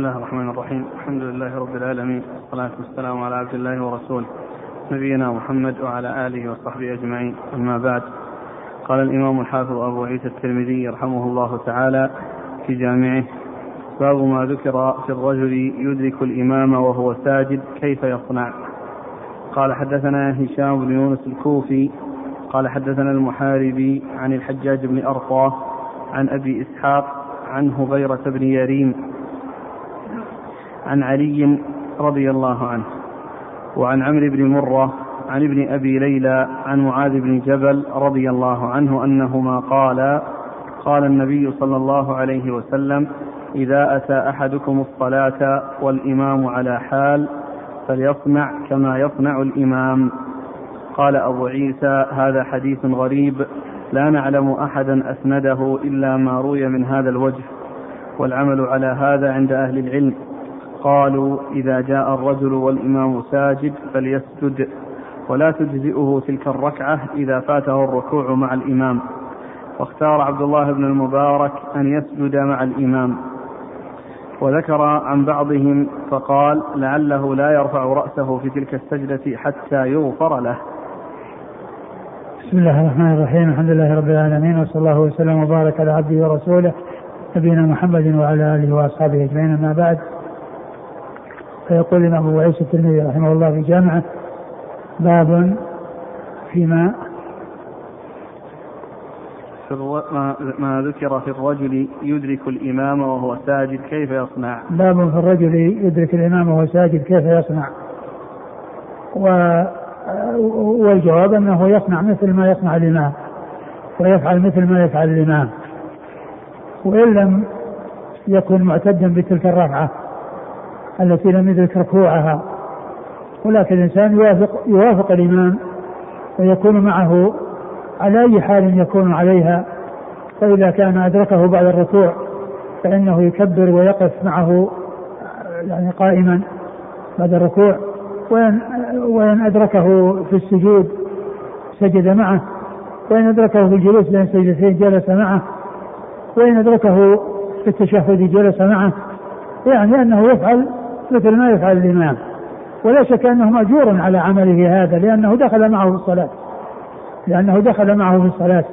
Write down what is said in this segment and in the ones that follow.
الله الرحمن الرحيم. الحمد لله رب العالمين. والصلاة والسلام على عبد الله ورسوله. نبينا محمد وعلى آله وصحبه أجمعين. أما بعد قال الإمام الحافظ أبو عيسى الترمذي رحمه الله تعالى في جامعه باب ما ذكر في الرجل يدرك الإمام وهو ساجد كيف يصنع. قال حدثنا هشام بن يونس الكوفي. قال حدثنا المحاربي عن الحجاج بن أرطاه عن أبي إسحاق عن هبيرة بن يريم عن علي رضي الله عنه وعن عمرو بن مرة عن ابن أبي ليلى عن معاذ بن جبل رضي الله عنه أنهما قالا قال النبي صلى الله عليه وسلم إذا أتى أحدكم الصلاة والإمام على حال فليصنع كما يصنع الإمام. قال أبو عيسى هذا حديث غريب لا نعلم أحدا أسنده إلا ما روي من هذا الوجه والعمل على هذا عند أهل العلم. قالوا إذا جاء الرجل والإمام ساجد فليسجد ولا تجزئه تلك الركعة إذا فاته الركوع مع الإمام. واختار عبد الله بن المبارك أن يسجد مع الإمام. وذكر عن بعضهم فقال لعله لا يرفع رأسه في تلك السجدة حتى يغفر له. بسم الله الرحمن الرحيم. الحمد لله رب العالمين وصلى الله وسلم وبارك على عبده ورسوله نبينا محمد وعلى آله وأصحابه أجمعين. أما بعد فيقول الإمام أبو عيسى الترمذي رحمه الله في جامعه باب فيما في ألو... ما... ما ذكر في الرجل يدرك الإمام وهو ساجد كيف يصنع؟ باب في الرجل يدرك الإمام وهو ساجد كيف يصنع؟ و... والجواب أنه يصنع مثل ما يصنع الإمام ويفعل مثل ما يفعل الإمام وإن لم يكن معتدا بتلك الرفعة. التي لم يدرك ركوعها. ولكن الإنسان يوافق يوافق الإمام ويكون معه على أي حال يكون عليها. فإذا كان أدركه بعد الركوع فإنه يكبر ويقف معه يعني قائما بعد الركوع. وإن, وإن أدركه في السجود سجد معه. وإن أدركه في الجلوس بين سجدتين جلس معه. وإن أدركه في التشهد جلس معه. يعني أنه يفعل مثل ما يفعل الإمام. ولا شك أنه مأجور على عمله هذا لأنه دخل معه في الصلاة. لأنه دخل معه في الصلاة.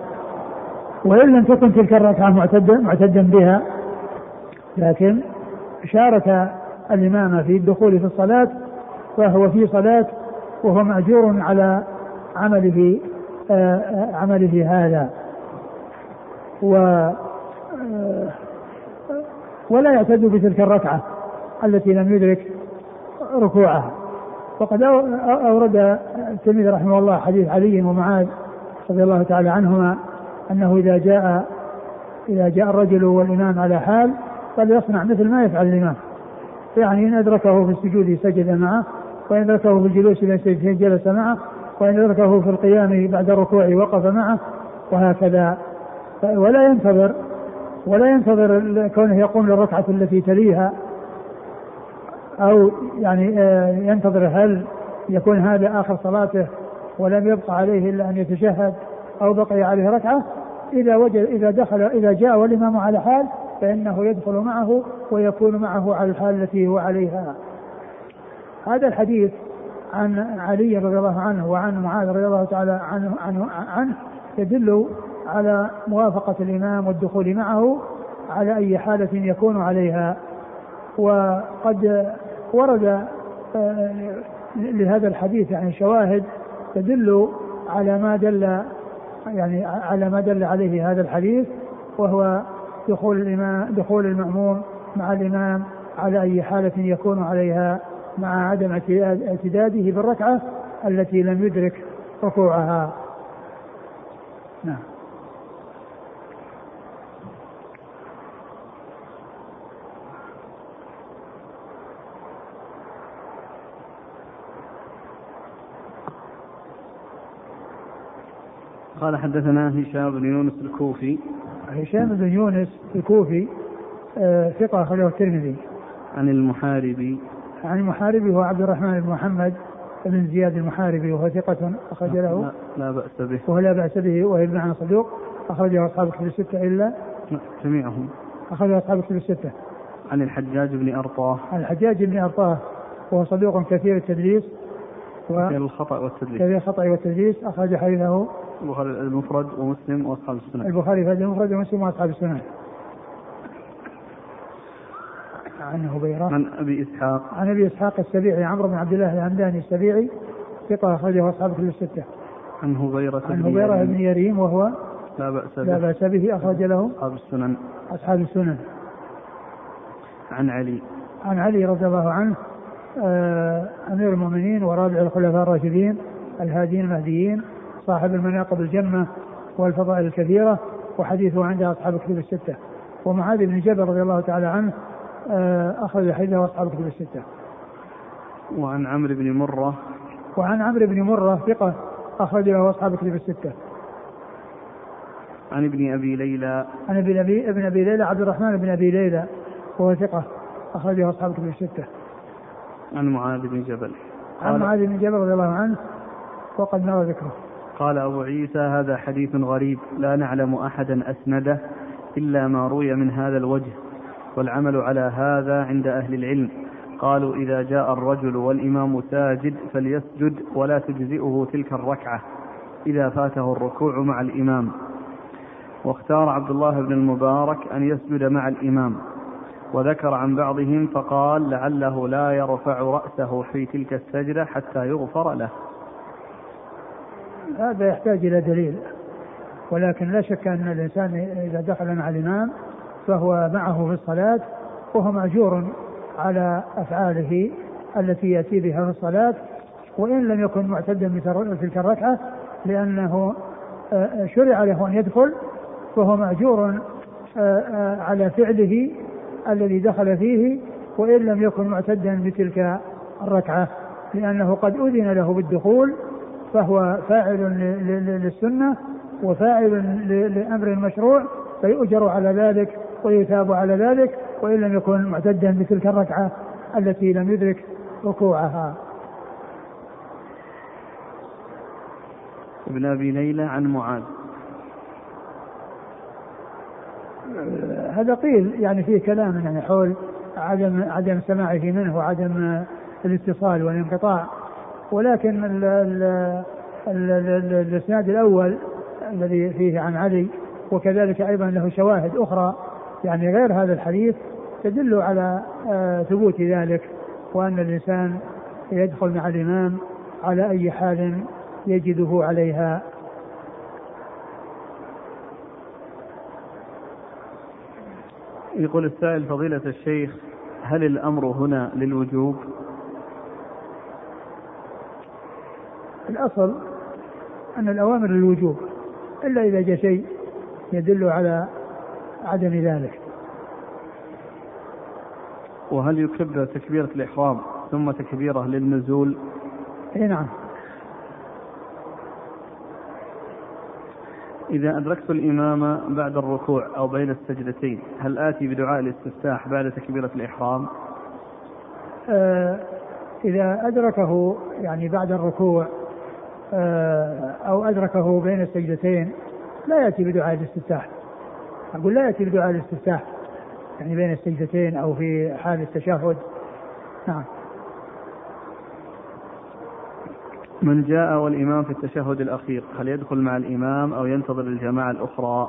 وإن لم تكن تلك الركعة معتدا معتدا بها لكن شارك الإمام في الدخول في الصلاة فهو في صلاة وهو مأجور على عمله آه عمله هذا. و آه ولا يعتد بتلك الركعة. التي لم يدرك ركوعها. وقد أورد التلميذ رحمه الله حديث علي ومعاذ رضي الله تعالى عنهما أنه إذا جاء إذا جاء الرجل والإمام على حال فليصنع مثل ما يفعل الإمام. يعني إن أدركه في السجود سجد معه وإن أدركه في الجلوس جلس معه وإن أدركه في القيام بعد الركوع وقف معه وهكذا. ولا ينتظر ولا ينتظر كونه يقوم للركعة التي تليها أو يعني ينتظر هل يكون هذا آخر صلاته ولم يبقى عليه إلا أن يتشهد أو بقي عليه ركعة. إذا وجد إذا دخل إذا جاء والإمام على حال فإنه يدخل معه ويكون معه على الحال التي هو عليها. هذا الحديث عن علي رضي الله عنه وعن معاذ رضي الله تعالى عنه, عنه, عنه يدل على موافقة الإمام والدخول معه على أي حالة يكون عليها. وقد ورد لهذا الحديث يعني شواهد تدل على ما دل يعني على ما دل عليه هذا الحديث وهو دخول الإمام دخول المأموم مع الإمام على أي حالة يكون عليها مع عدم اعتداده بالركعة التي لم يدرك ركوعها. نعم. قال حدثنا هشام بن يونس الكوفي. هشام بن يونس الكوفي آه ثقة أخرجه الترمذي. عن المحاربي. عن المحاربي هو عبد الرحمن بن محمد بن زياد المحاربي وهو ثقة أخرج له. لا, لا بأس به. وهو لا بأس به وهو ابن عن صدوق أخرجه أصحاب كتب الستة إلا. جميعهم. أخرجه أصحاب كتب الستة. عن الحجاج بن أرطاه. عن الحجاج بن أرطاه وهو صدوق كثير التدليس و... كثير الخطأ والتدليس. كثير الخطأ والتدليس أخرج حديثه البخاري المفرد ومسلم وأصحاب السنن البخاري في المفرد ومسلم وأصحاب السنن عن هبيرة. عن أبي إسحاق. عن أبي إسحاق السبيعي عمرو بن عبد الله الهمداني السبيعي ثقة أخرجه أصحاب كتب الستة. عن هبيرة عن هبيرة بن يريم وهو لا بأس به. لا بأس به أخرج له أصحاب السنن. أصحاب السنن. عن علي. عن علي رضي الله عنه آه أمير المؤمنين ورابع الخلفاء الراشدين الهاديين المهديين صاحب المناقب الجمة والفضائل الكثيرة وحديثه عند أصحاب الكتب الستة. ومعاذ بن جبل رضي الله تعالى عنه آه أخرج حديثه أصحاب الكتب الستة. وعن عمرو بن مرة. وعن عمرو بن مرة ثقة أخرج له أصحاب الكتب الستة. عن ابن أبي ليلى. عن ابن أبي ابن أبي ليلى عبد الرحمن بن أبي ليلى وهو ثقة أخرجه أصحاب الكتب الستة. عن معاذ بن جبل. عن معاذ بن جبل رضي الله عنه وقد مر ذكره. قال أبو عيسى هذا حديث غريب لا نعلم أحدا أسنده إلا ما روي من هذا الوجه والعمل على هذا عند أهل العلم. قالوا إذا جاء الرجل والإمام ساجد فليسجد ولا تجزئه تلك الركعة إذا فاته الركوع مع الإمام. واختار عبد الله بن المبارك أن يسجد مع الإمام. وذكر عن بعضهم فقال لعله لا يرفع رأسه في تلك السجدة حتى يغفر له. هذا يحتاج إلى دليل ولكن لا شك أن الإنسان إذا دخل مع الإمام فهو معه في الصلاة وهو مأجور على أفعاله التي يأتي بها في الصلاة وإن لم يكن معتدا بتلك الركعة لأنه آه، شرع له أن يدخل فهو مأجور آه، آه، على فعله الذي دخل فيه وإن لم يكن معتدا بتلك الركعة لأنه قد أذن له بالدخول فهو فاعل للسنة وفاعل لأمر مشروع فيؤجر على ذلك ويثاب على ذلك وإن لم يكن معتدا بتلك الركعة التي لم يدرك ركوعها. ابن أبي ليلى عن معاذ. هذا قيل يعني فيه كلام يعني حول عدم عدم سماعه منه وعدم الاتصال والانقطاع. ولكن الإسناد الأول الذي فيه عن علي وكذلك أيضا له شواهد أخرى يعني غير هذا الحديث تدل على آه، ثبوت ذلك وأن الإنسان يدخل مع الإمام على أي حال يجده عليها. يقول السائل فضيلة الشيخ هل الأمر هنا للوجوب؟ الأصل أن الأوامر للوجوب إلا إذا جاء شيء يدل على عدم ذلك. وهل يكبر تكبيرة الإحرام ثم تكبيرة للنزول؟ إي نعم. إذا أدركت الإمام بعد الركوع أو بين السجدتين هل آتي بدعاء الاستفتاح بعد تكبيرة الإحرام؟ آه إذا أدركه يعني بعد الركوع أو أدركه بين السجدتين لا يأتي بدعاء الاستفتاح. أقول لا يأتي بدعاء الاستفتاح يعني بين السجدتين أو في حال التشهد. نعم. من جاء والإمام في التشهد الأخير هل يدخل مع الإمام أو ينتظر الجماعة الأخرى؟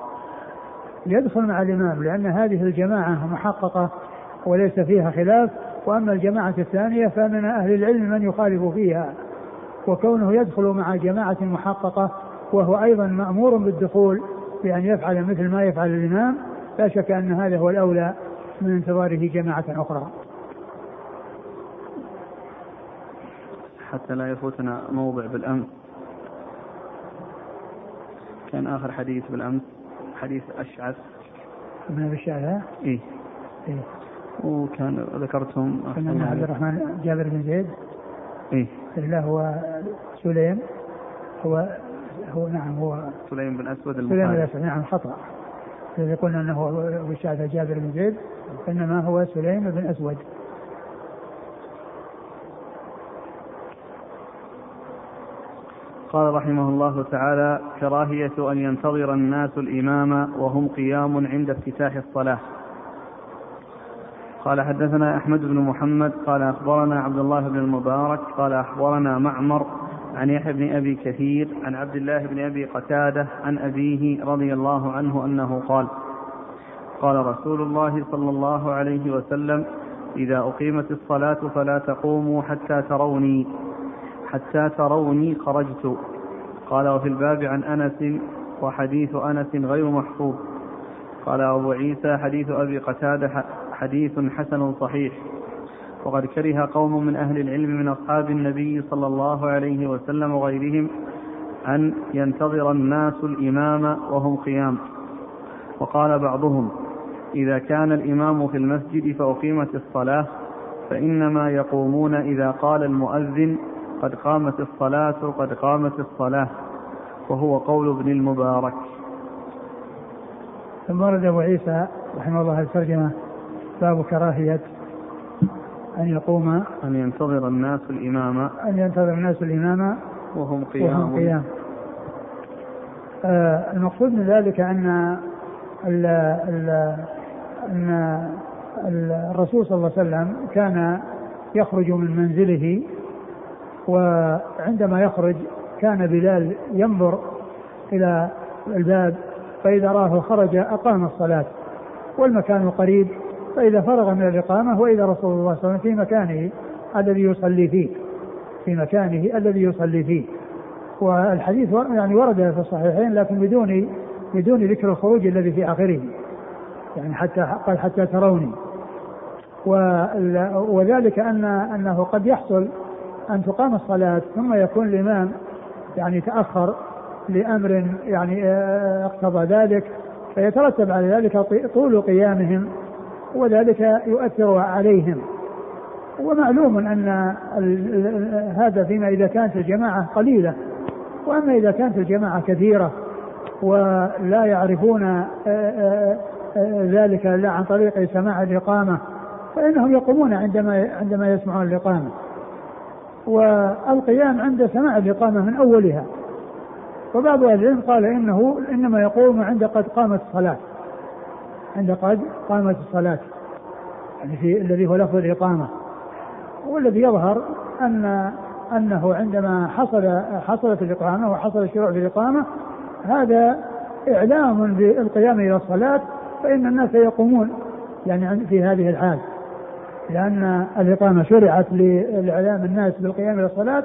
يدخل مع الإمام لأن هذه الجماعة محققة وليس فيها خلاف وأما الجماعة الثانية فمن أهل العلم من يخالف فيها. وكونه يدخل مع جماعة محققة وهو أيضا مأمور بالدخول بأن يفعل مثل ما يفعل الإمام لا شك أن هذا هو الأولى من انتظاره جماعة أخرى. حتى لا يفوتنا موضع بالأمس. كان آخر حديث بالأمس حديث أشعث. أبي الشعثاء إيه. إيه. وكان ذكرتم كان عبد الرحمن جابر بن زيد. إيه. لا هو سليم هو هو نعم هو سليم بن أسود سليم بن أسود نعم خطأ. الذي قلنا أنه أبو الشعثاء جابر بن زيد إنما هو سليم بن أسود. قال رحمه الله تعالى كراهية أن ينتظر الناس الإمام وهم قيام عند افتتاح الصلاة. قال حدثنا أحمد بن محمد قال أخبرنا عبد الله بن المبارك قال أخبرنا معمر عن يحيى بن أبي كثير عن عبد الله بن أبي قتادة عن أبيه رضي الله عنه أنه قال قال رسول الله صلى الله عليه وسلم إذا أقيمت الصلاة فلا تقوموا حتى تروني حتى تروني خرجت. قال وفي الباب عن أنس وحديث أنس غير محفوظ. قال أبو عيسى حديث أبي قتادة حديث حسن صحيح. وقد كره قوم من أهل العلم من أصحاب النبي صلى الله عليه وسلم وغيرهم أن ينتظر الناس الإمام وهم قيام. وقال بعضهم إذا كان الإمام في المسجد فأقيمت الصلاة فإنما يقومون إذا قال المؤذن قد قامت الصلاة قد قامت الصلاة. وهو قول ابن المبارك. ثم ورد أبو عيسى رحمه الله الترجمة باب كراهية أن يقوم أن ينتظر الناس الإمام. أن ينتظر الناس الإمام وهم قيام, وهم قيام. آه المقصود من ذلك أن ال ال أن الرسول صلى الله عليه وسلم كان يخرج من منزله وعندما يخرج كان بلال ينظر إلى الباب فإذا رآه خرج أقام الصلاة. والمكان قريب فإذا فرغ من الإقامة وإذا رسول الله صلى الله عليه وسلم في مكانه الذي يصلي فيه في مكانه الذي يصلي فيه. والحديث يعني ورد في الصحيحين لكن بدون بدون ذكر الخروج الذي في آخره. يعني حتى قال حتى تروني. وذلك أن أنه قد يحصل أن تقام الصلاة ثم يكون الإمام يعني تأخر لأمر يعني آه، اقتضى ذلك فيترتب على ذلك طول قيامهم وذلك يؤثر عليهم. ومعلوم أن هذا فيما إذا كانت الجماعة قليلة. وأما إذا كانت الجماعة كثيرة ولا يعرفون آه، آه، ذلك إلا عن طريق سماع الإقامة فإنهم يقومون عندما عندما يسمعون الإقامة. والقيام عند سماع الإقامة من أولها. وبعض أهل العلم قال إنه إنما يقوم عند قد قامت الصلاة. عند قد قامت الصلاة. يعني في الذي هو لفظ الإقامة. والذي يظهر أن أنه عندما حصل حصلت الإقامة وحصل الشروع في الإقامة هذا إعلام بالقيام إلى الصلاة فإن الناس يقومون يعني في هذه الحال. لأن الإقامة شرعت لإعلام الناس بالقيام إلى الصلاة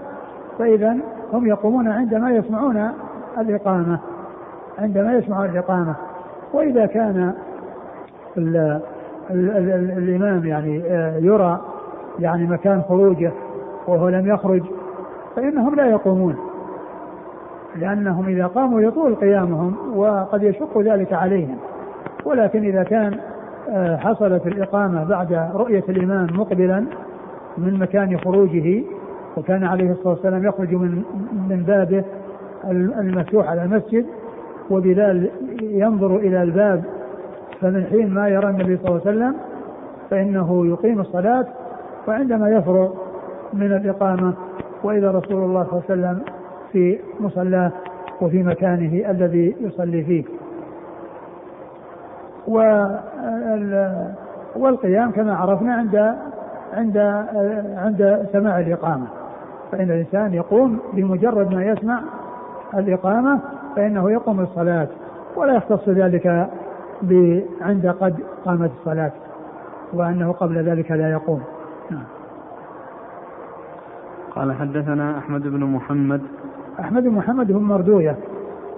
فإذا هم يقومون عندما يسمعون الإقامة. عندما يسمعون الإقامة. وإذا كان ال ال ال الإمام يعني آه، يرى يعني مكان خروجه وهو لم يخرج فإنهم لا يقومون لأنهم إذا قاموا يطول قيامهم وقد يشق ذلك عليهم. ولكن إذا كان آه، حصلت الإقامة بعد رؤية الإمام مقبلا من مكان خروجه وكان عليه الصلاة والسلام يخرج من من بابه المفتوح على المسجد وبلال ينظر إلى الباب فمن حين ما يرى النبي صلى الله عليه وسلم فإنه يقيم الصلاة وعندما يفرغ من الإقامة وإذا رسول الله صلى الله عليه وسلم في مصلاه وفي مكانه الذي يصلي فيه. والقيام كما عرفنا عند عند عند سماع الإقامة. فإن الإنسان يقوم بمجرد ما يسمع الإقامة فإنه يقوم الصلاة ولا يختص ذلك عند قد قامت الصلاة وأنه قبل ذلك لا يقوم. نعم. قال حدثنا أحمد بن محمد. أحمد بن محمد بن مردوية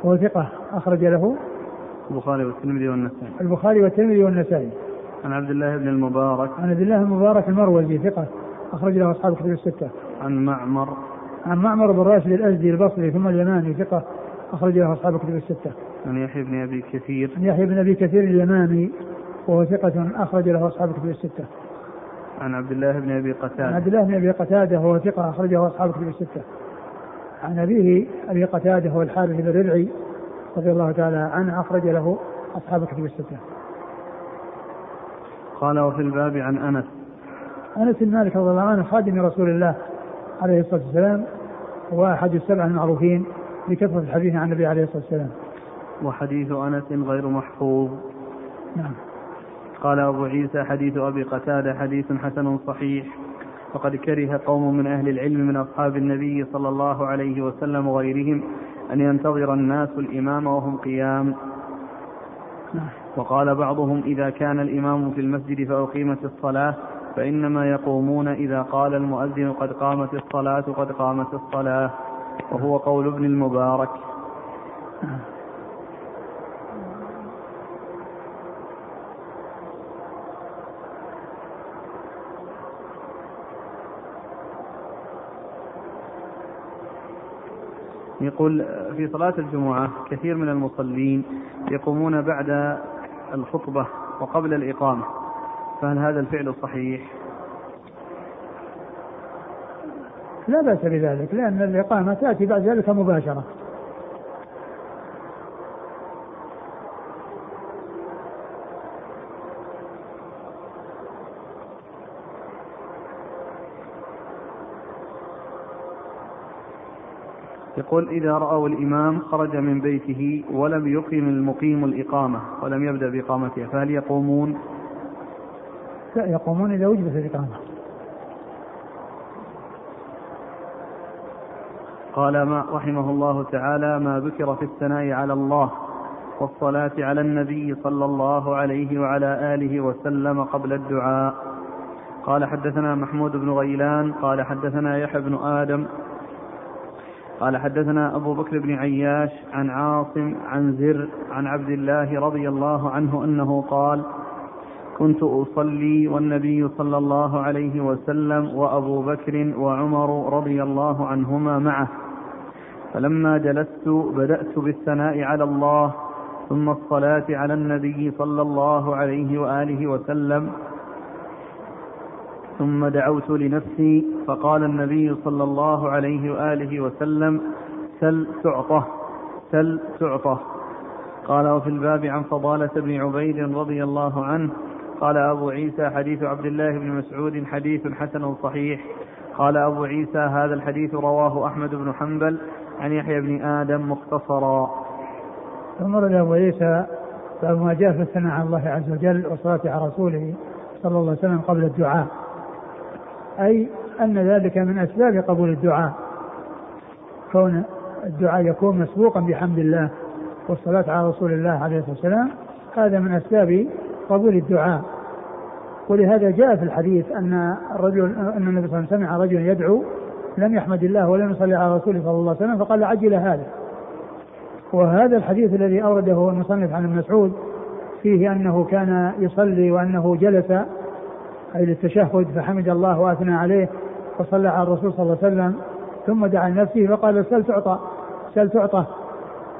هو ثقة أخرج له البخاري والترمذي والنسائي. البخاري والترمذي والنسائي. عن عبد الله بن المبارك. عن عبد الله المبارك المروزي ثقة أخرج له أصحاب الكتب الستة. عن معمر. عن معمر بن راشد الأزدي البصري ثم اليماني ثقة أخرج له أصحاب الكتب الستة. عن يحيى بن أبي كثير. عن يحيى بن أبي كثير اليماني وهو ثقة أخرج له أصحاب الكتب الستة. عن عبد الله بن أبي قتادة. عن عبد الله بن أبي قتادة وهو ثقة أخرجه أصحاب الكتب الستة. عن أبيه أبي قتادة هو الحارث بن الربعي رضي الله تعالى عنه أخرج له أصحاب الكتب الستة. قال وفي الباب عن أنس. أنس بن مالك رضي الله عنه خادم رسول الله عليه الصلاة والسلام وأحد السبع المعروفين بكثرة الحديث عن النبي عليه الصلاة والسلام. وحديث أنس غير محفوظ. نعم. قال أبو عيسى حديث أبي قتادة حديث حسن صحيح. وقد كره قوم من أهل العلم من أصحاب النبي صلى الله عليه وسلم وغيرهم أن ينتظر الناس الإمام وهم قيام. وقال بعضهم إذا كان الإمام في المسجد فأقيمت الصلاة فإنما يقومون إذا قال المؤذن قد قامت الصلاة قد قامت الصلاة. وهو قول ابن المبارك. يقول في صلاة الجمعة كثير من المصلين يقومون بعد الخطبة وقبل الإقامة فهل هذا الفعل صحيح؟ لا بأس بذلك لأن الإقامة تأتي بعد ذلك مباشرة يقول إذا رأوا الإمام خرج من بيته ولم يقم المقيم الإقامة ولم يبدأ بإقامتها فهل يقومون؟ لا يقومون إذا وجدت الإقامة قال ما رحمه الله تعالى ما ذكر في الثناء على الله والصلاة على النبي صلى الله عليه وعلى آله وسلم قبل الدعاء قال حدثنا محمود بن غيلان قال حدثنا يحيى بن آدم قال حدثنا أبو بكر بن عياش عن عاصم عن زر عن عبد الله رضي الله عنه أنه قال كنت أصلي والنبي صلى الله عليه وسلم وأبو بكر وعمر رضي الله عنهما معه. فلما جلست بدأت بالثناء على الله ثم الصلاة على النبي صلى الله عليه وآله وسلم ثم دعوت لنفسي فقال النبي صلى الله عليه وآله وسلم سل تعطه سل تعطه. قال وفي الباب عن فضالة بن عبيد رضي الله عنه قال أبو عيسى حديث عبد الله بن مسعود حديث حسن صحيح. قال أبو عيسى هذا الحديث رواه أحمد بن حنبل عن يحيى بن آدم مختصرا. ثم أبو عيسى باب ما جاء في الثناء على الله عز وجل والصلاة على رسوله صلى الله عليه وسلم قبل الدعاء. أي أن ذلك من أسباب قبول الدعاء. كون الدعاء يكون مسبوقا بحمد الله والصلاة على رسول الله عليه الصلاة والسلام هذا من أسباب قبول الدعاء. ولهذا جاء في الحديث أن الرجل أن النبي صلى الله عليه وسلم سمع رجلا يدعو لم يحمد الله ولم يصلي على رسوله صلى الله عليه وسلم فقال عجل هذا. وهذا الحديث الذي أورده المصنف عن ابن مسعود فيه أنه كان يصلي وأنه جلس أي للتشهد فحمد الله وأثنى عليه وصلى على الرسول صلى الله عليه وسلم ثم دعا لنفسه فقال سل تعطى سل تعطى.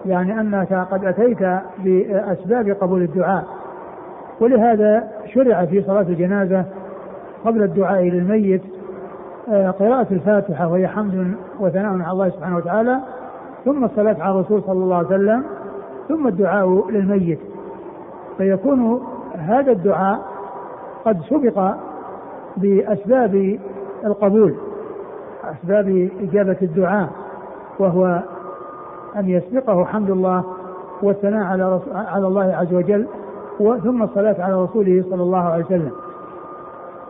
يعني أنك قد أتيت بأسباب قبول الدعاء. ولهذا شرع في صلاة الجنازة قبل الدعاء للميت آه، قراءة الفاتحة وهي حمد وثناء على الله سبحانه وتعالى ثم الصلاة على الرسول صلى الله عليه وسلم ثم الدعاء للميت. فيكون هذا الدعاء قد سبق بأسباب القبول أسباب إجابة الدعاء وهو أن يسبقه حمد الله والثناء على على الله عز وجل ثم الصلاة على رسوله صلى الله عليه وسلم.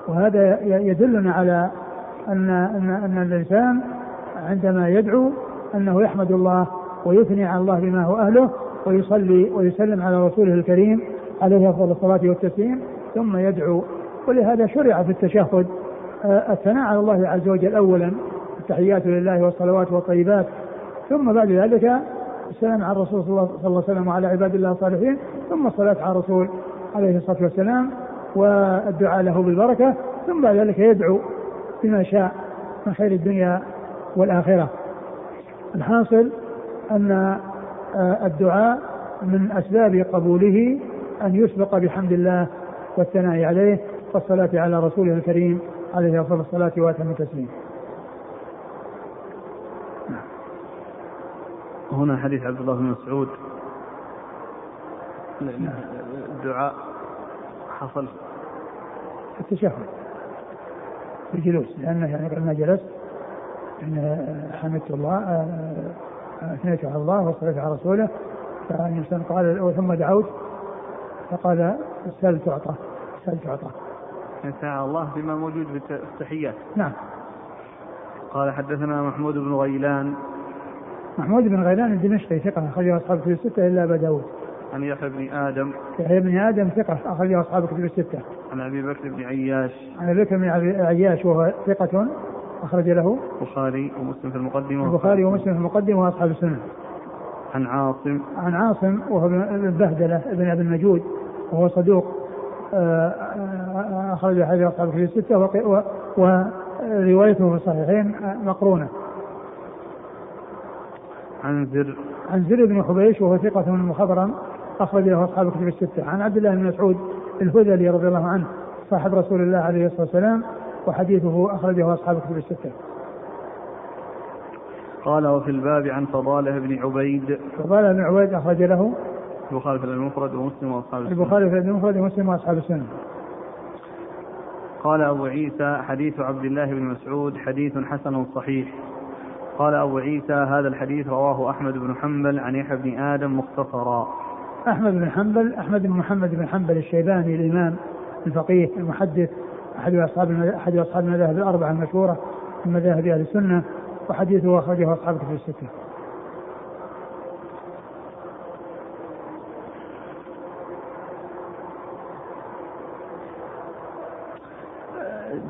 وهذا يدلنا على أن أن أن الإنسان عندما يدعو أنه يحمد الله ويثني على الله بما هو أهله ويصلي ويسلم على رسوله الكريم عليه أفضل الصلاة والتسليم ثم يدعو. ولهذا شرع في التشهد آه، الثناء على الله عز وجل أولا التحيات لله والصلوات والطيبات. ثم بعد ذلك السلام على الرسول صلى الله عليه وسلم وعلى عباد الله الصالحين ثم الصلاة على الرسول عليه الصلاة والسلام والدعاء له بالبركة. ثم بعد ذلك يدعو بما شاء من خير الدنيا والآخرة. الحاصل أن آه، الدعاء من أسباب قبوله أن يسبق بحمد الله والثناء عليه والصلاة على رسوله الكريم عليه أفضل الصلاة وأتم التسليم. هنا حديث عبد الله بن مسعود. الدعاء حصل. في التشهد في الجلوس لأنه يعني قلنا جلست إن حمدت الله أثنيت على الله وصليت على رسوله فالإنسان قال ثم دعوت فقال سل تعطى تحتاج تعطى يسعى الله بما موجود في التحيات نعم. قال حدثنا محمود بن غيلان. محمود بن غيلان الدمشقي ثقة أخرجه أصحاب كتب الستة إلا أبا داود. عن يحيى بن آدم. يحيى بن آدم ثقة أخرجه أصحاب كتب الستة. عن أبي بكر بن عياش. عن أبي بكر بن عياش وهو ثقة أخرج له. البخاري ومسلم في المقدمة. البخاري ومسلم في المقدمة وأصحاب السنة. عن عاصم. عن عاصم وهو ابن بهدلة ابن أبي المجود وهو صدوق. أخرج حديث أصحاب الكتب الستة وروايته في الصحيحين مقرونة. عن زر عن زر بن حبيش وهو ثقة مخضرم أخرج له أصحاب الكتب الستة. عن عبد الله بن مسعود الهذلي رضي الله عنه صاحب رسول الله عليه الصلاة والسلام وحديثه أخرجه أصحاب الكتب الستة. قال وفي الباب عن فضالة بن عبيد. فضالة بن عبيد أخرج له البخاري في المفرد ومسلم وأصحاب السنة. البخاري في المفرد ومسلم وأصحاب السنة. قال أبو عيسى حديث عبد الله بن مسعود حديث حسن صحيح. قال أبو عيسى هذا الحديث رواه أحمد بن حنبل عن يحيى بن آدم مختصرا. أحمد بن حنبل أحمد بن محمد بن حنبل الشيباني الإمام الفقيه المحدث أحد أصحاب أحد أصحاب المذاهب الأربعة المشهورة من مذاهب أهل السنة وحديثه أخرجه أصحاب كتب الستة.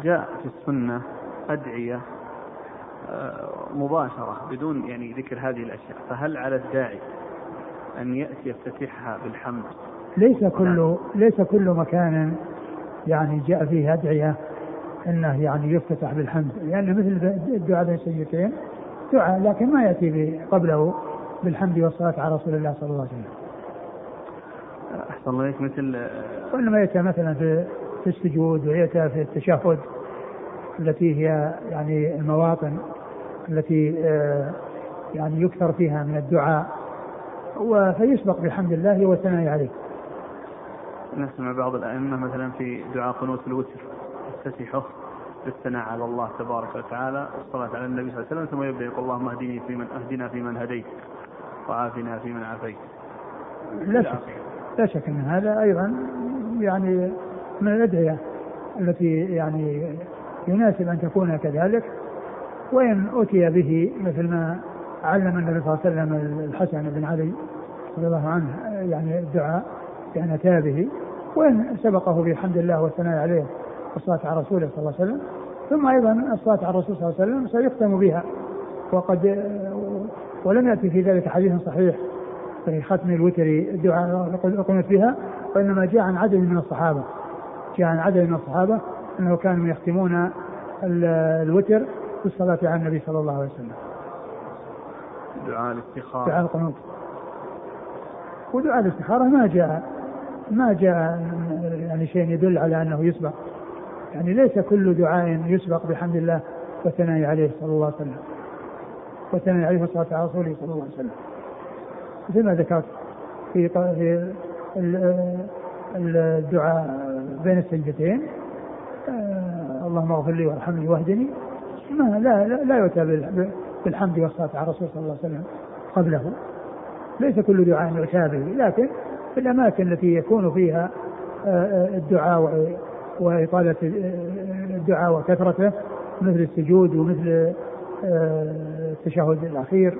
جاء في السنة أدعية آه، مباشرة بدون يعني ذكر هذه الأشياء فهل على الداعي أن يأتي يفتتحها بالحمد؟ ليس كل ليس كل مكان يعني جاء فيه أدعية أنه يعني يفتتح بالحمد لأن مثل الدعاء بين السيدتين دعاء لكن ما يأتي قبله بالحمد والصلاة على رسول الله صلى الله عليه وسلم. أحسن الله مثل وإنما يأتي مثلا في في السجود ويأتي في التشهد التي هي يعني المواطن التي آه، يعني يكثر فيها من الدعاء فيسبق بحمد الله والثناء عليه. نسمع بعض الأئمة مثلا في دعاء قنوت الوتر يفتتحه بالثناء على الله تبارك وتعالى والصلاة على النبي صلى الله عليه وسلم ثم يبدأ يقول اللهم اهدني في من اهدنا في من هديت وعافنا في من عافيت. لا شك لا شك إن هذا أيضا يعني من الأدعية التي يعني يناسب أن تكون كذلك وإن أتي به مثل ما علم النبي صلى الله عليه وسلم الحسن بن علي رضي الله عنه يعني الدعاء بأن أتى به وإن سبقه بحمد الله والثناء عليه والصلاة على رسوله صلى الله عليه وسلم. ثم أيضا الصلاة على الرسول صلى الله عليه وسلم سيختم بها وقد ولم يأتي في ذلك حديث صحيح في ختم الوتر الدعاء قمت بها وإنما جاء عن عدد من الصحابة جاء عن عدد من الصحابة أنه كانوا يختمون الوتر بالصلاة على النبي صلى الله عليه وسلم. دعاء الاستخارة. دعاء القنوت. ودعاء الاستخارة ما جاء ما جاء يعني شيء يدل على أنه يسبق. يعني ليس كل دعاء يسبق بحمد الله والثناء عليه صلى الله عليه وسلم. والثناء عليه والصلاة على رسوله صلى الله عليه وسلم. مثل ما ذكرت في في الدعاء بين السجدتين آه اللهم اغفر لي وارحمني واهدني. ما لا لا, لا يؤتى بالحمد والصلاة على الرسول صلى الله عليه وسلم قبله. ليس كل دعاء يؤتى به لكن في الأماكن التي يكون فيها آه، آه، الدعاء وإطالة الدعاء وكثرته مثل السجود ومثل التشهد الأخير.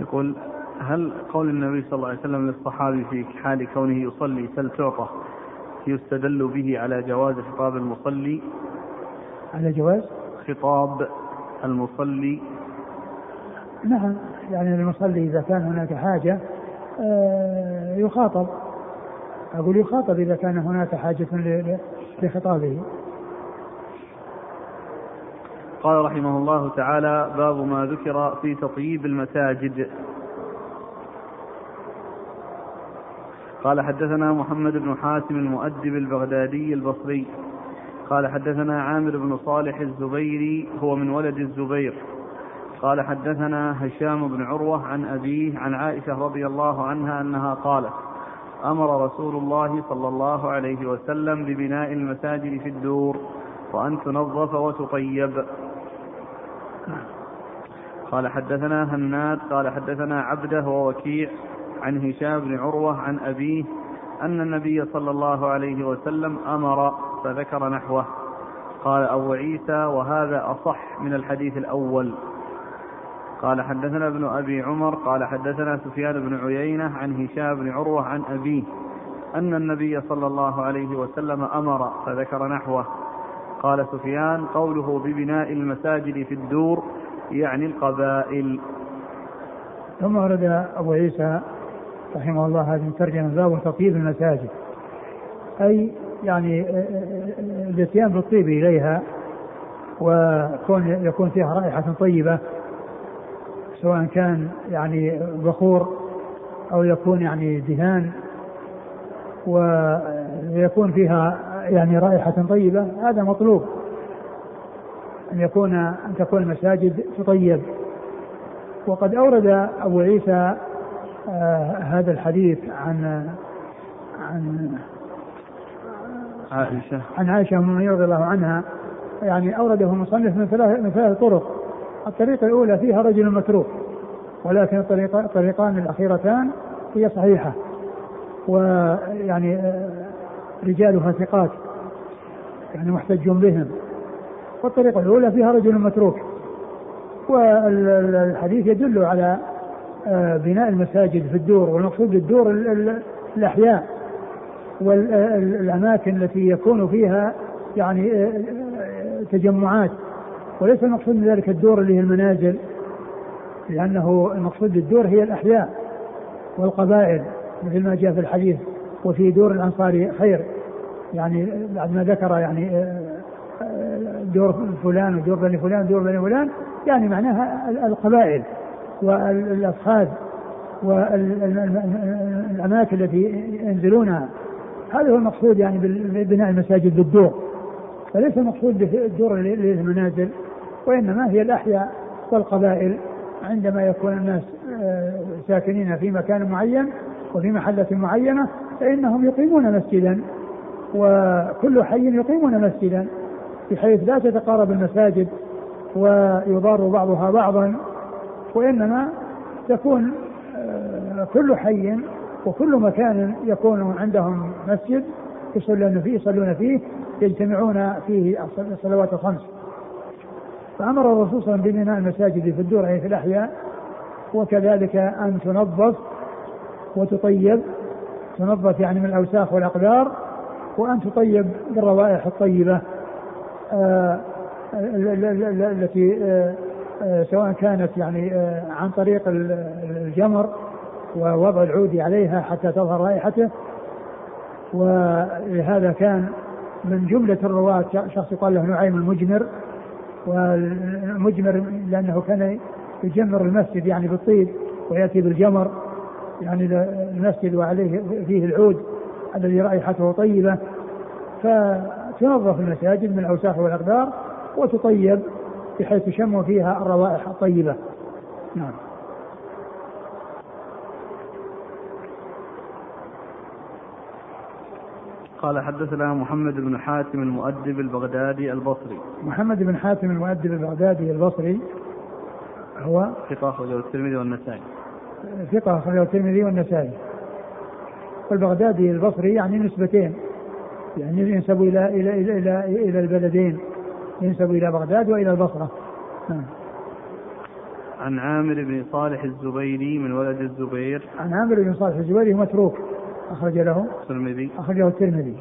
يقول هل قول النبي صلى الله عليه وسلم للصحابي في حال كونه يصلي سل تعطى يستدل به على جواز خطاب المصلي؟ على جواز؟ خطاب المصلي؟ نعم يعني المصلي إذا كان هناك حاجة آه، يخاطب. أقول يخاطب إذا كان هناك حاجة لخطابه. قال رحمه الله تعالى باب ما ذكر في تطييب المساجد. قال حدثنا محمد بن حاتم المؤدب البغدادي البصري. قال حدثنا عامر بن صالح الزبيري هو من ولد الزبير. قال حدثنا هشام بن عروة عن أبيه عن عائشة رضي الله عنها أنها قالت أمر رسول الله صلى الله عليه وسلم ببناء المساجد في الدور وأن تنظف وتطيب. قال حدثنا هناد قال حدثنا عبده ووكيع عن هشام بن عروة عن أبيه أن النبي صلى الله عليه وسلم أمر فذكر نحوه. قال أبو عيسى وهذا أصح من الحديث الأول. قال حدثنا ابن أبي عمر قال حدثنا سفيان بن عيينة عن هشام بن عروة عن أبيه أن النبي صلى الله عليه وسلم أمر فذكر نحوه. قال سفيان قوله ببناء المساجد في الدور يعني القبائل. ثم ورد أبو عيسى رحمه الله هذه الترجمة باب تطيب المساجد. أي يعني آه، آه، آه، الاتيان بالطيب إليها وكون يكون فيها رائحة طيبة سواء كان يعني بخور أو يكون يعني دهان ويكون فيها يعني رائحة طيبة هذا مطلوب. أن يكون أن تكون المساجد تطيب. وقد أورد أبو عيسى هذا الحديث عن عن عائشة. عن عائشة أم رضي الله عنها يعني أورده المصنف من ثلاث من ثلاث طرق. الطريقة الأولى فيها رجل متروك ولكن الطريقان الأخيرتان هي صحيحة ويعني آه، رجالها ثقات يعني محتج بهم. والطريقة الأولى فيها رجل متروك والحديث يدل على آه، بناء المساجد في الدور والمقصود بالدور الأحياء والأماكن التي يكون فيها يعني آه، تجمعات. وليس المقصود من ذلك الدور اللي هي المنازل لأنه المقصود بالدور هي الأحياء والقبائل مثل ما جاء في الحديث وفي دور الأنصار خير. يعني بعد ما ذكر يعني آه، آه، دور فلان ودور بني فلان ودور بني فلان يعني معناها القبائل. والأصحاب والأماكن التي ينزلونها. هذا هو المقصود يعني ببناء المساجد بالدور. فليس المقصود بالدور للمنازل وإنما هي الأحياء والقبائل عندما يكون الناس آه، ساكنين في مكان معين وفي محلة معينة فإنهم يقيمون مسجدا. وكل حي يقيمون مسجدا بحيث لا تتقارب المساجد ويضار بعضها بعضا. وإنما تكون آه، كل حي وكل مكان يكون عندهم مسجد يصلون فيه يصلون فيه يجتمعون فيه الصلوات الخمس. فأمر الرسول صلى الله عليه وسلم ببناء المساجد في الدور أي في الأحياء وكذلك أن تنظف وتطيب. تنظف يعني من الأوساخ والأقدار وأن تطيب بالروائح الطيبة آه، التي آه، سواء كانت يعني عن طريق الجمر ووضع العود عليها حتى تظهر رائحته. ولهذا كان من جملة الرواة شخص يقال له نعيم المجمر. والمجمر لأنه كان يجمر المسجد يعني بالطيب ويأتي بالجمر يعني المسجد وعليه فيه العود الذي رائحته طيبة. فتنظف المساجد من الأوساخ والأقدار وتطيب. بحيث تشم فيها الروائح الطيبة. نعم. قال حدثنا محمد بن حاتم المؤدب البغدادي البصري. محمد بن حاتم المؤدب البغدادي البصري هو ثقة أخرجه الترمذي والنسائي. ثقة أخرجه الترمذي والنسائي. والبغدادي البصري يعني نسبتين يعني ينسب إلى إلى إلى إلى, إلى البلدين. ينسب إلى بغداد وإلى البصرة. نعم. عن عامر بن صالح الزبيري من ولد الزبير. عن عامر بن صالح الزبيري متروك. أخرج له. الترمذي. أخرجه الترمذي.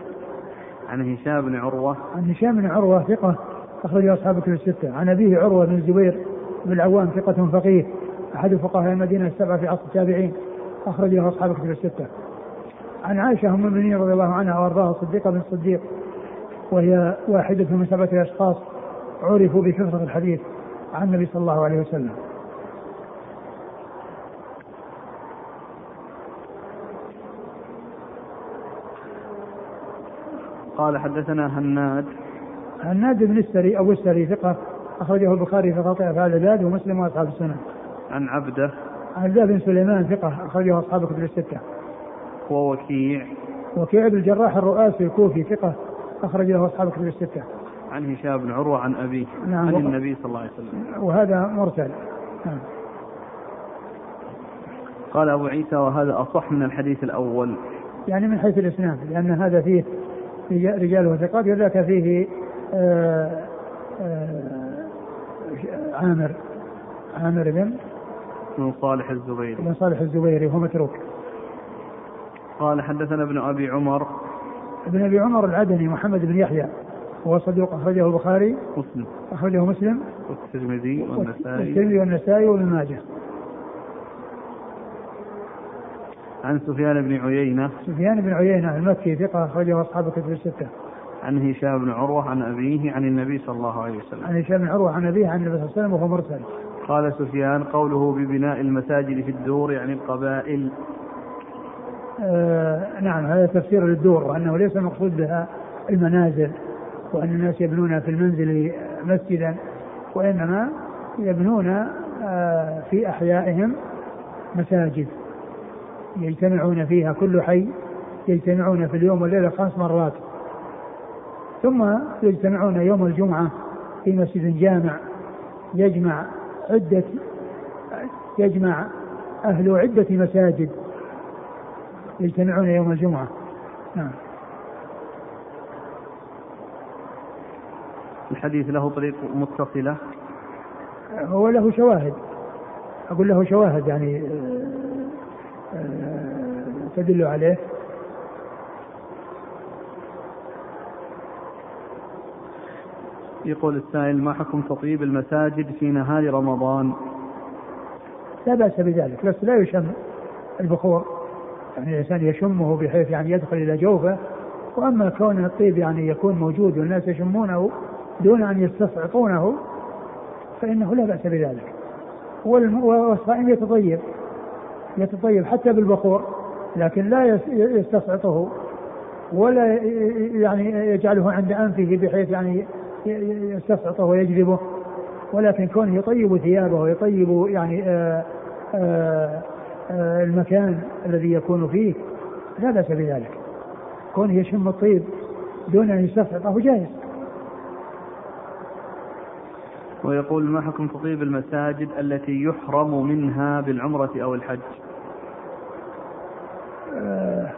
عن هشام بن عروة. عن هشام بن عروة ثقة. أخرجه أصحاب كتب الستة. عن أبيه عروة بن الزبير بن العوام ثقة فقيه. أحد فقهاء المدينة السبعة في عصر التابعين. أخرجه أصحاب كتب الستة. عن عائشة أم المؤمنين رضي الله عنها وأرضاها الصديقة بن الصديق. وهي واحدة من سبعة أشخاص عرفوا بكثرة الحديث عن النبي صلى الله عليه وسلم قال حدثنا هناد هناد بن السري أبو السري ثقة أخرجه البخاري في خاطئ أفعال العباد ومسلم وأصحاب السنة. عن عبده عن عبده بن سليمان ثقة أخرجه أصحاب الكتب الستة. ووكيع وكيع بن الجراح الرؤاسي الكوفي ثقة أخرج له أصحاب الكتب الستة. عن هشام بن عروة عن أبيه نعم عن النبي صلى الله عليه وسلم. وهذا مرسل. نعم. قال أبو عيسى وهذا أصح من الحديث الأول. يعني من حيث الإسناد لأن هذا فيه رجاله ثقات وذاك فيه آآ آآ عامر عامر بن بن صالح الزبيري بن صالح الزبيري وهو متروك قال حدثنا ابن أبي عمر ابن أبي عمر العدني محمد بن يحيى وهو صدوق أخرجه البخاري مسلم أخرجه مسلم والترمذي والنسائي والترمذي والنسائي وابن ماجه عن سفيان بن عيينة سفيان بن عيينة المكي ثقة أخرجه أصحاب الكتب الستة. عن هشام بن عروة عن أبيه عن النبي صلى الله عليه وسلم. عن هشام بن عروة عن أبيه عن النبي صلى الله عليه وسلم وهو مرسل. قال سفيان قوله ببناء المساجد في الدور يعني القبائل. آه نعم هذا تفسير للدور وأنه ليس المقصود بها المنازل وأن الناس يبنون في المنزل مسجدا وإنما يبنون آه في أحيائهم مساجد. يجتمعون فيها كل حي يجتمعون في اليوم والليلة خمس مرات. ثم يجتمعون يوم الجمعة في مسجد جامع يجمع عدة يجمع أهل عدة مساجد. يجتمعون يوم الجمعة. نعم. الحديث له طريق متصلة؟ هو له شواهد. أقول له شواهد يعني تدل عليه. يقول السائل ما حكم تطيب المساجد في نهار رمضان؟ لا بأس بذلك بس لا يشم البخور. يعني الإنسان يشمه بحيث يعني يدخل إلى جوفه وأما كون الطيب يعني يكون موجود والناس يشمونه دون أن يستصعقونه فإنه لا بأس بذلك. والصائم يتطيب يتطيب حتى بالبخور لكن لا يستصعطه ولا يعني يجعله عند أنفه بحيث يعني يستصعطه ويجذبه. ولكن كونه يطيب ثيابه ويطيب يعني آآ آآ آآ المكان الذي يكون فيه لا بأس بذلك. كونه يشم الطيب دون أن يستصعطه جائز. ويقول ما حكم تطيب المساجد التي يحرم منها بالعمرة أو الحج؟ آه،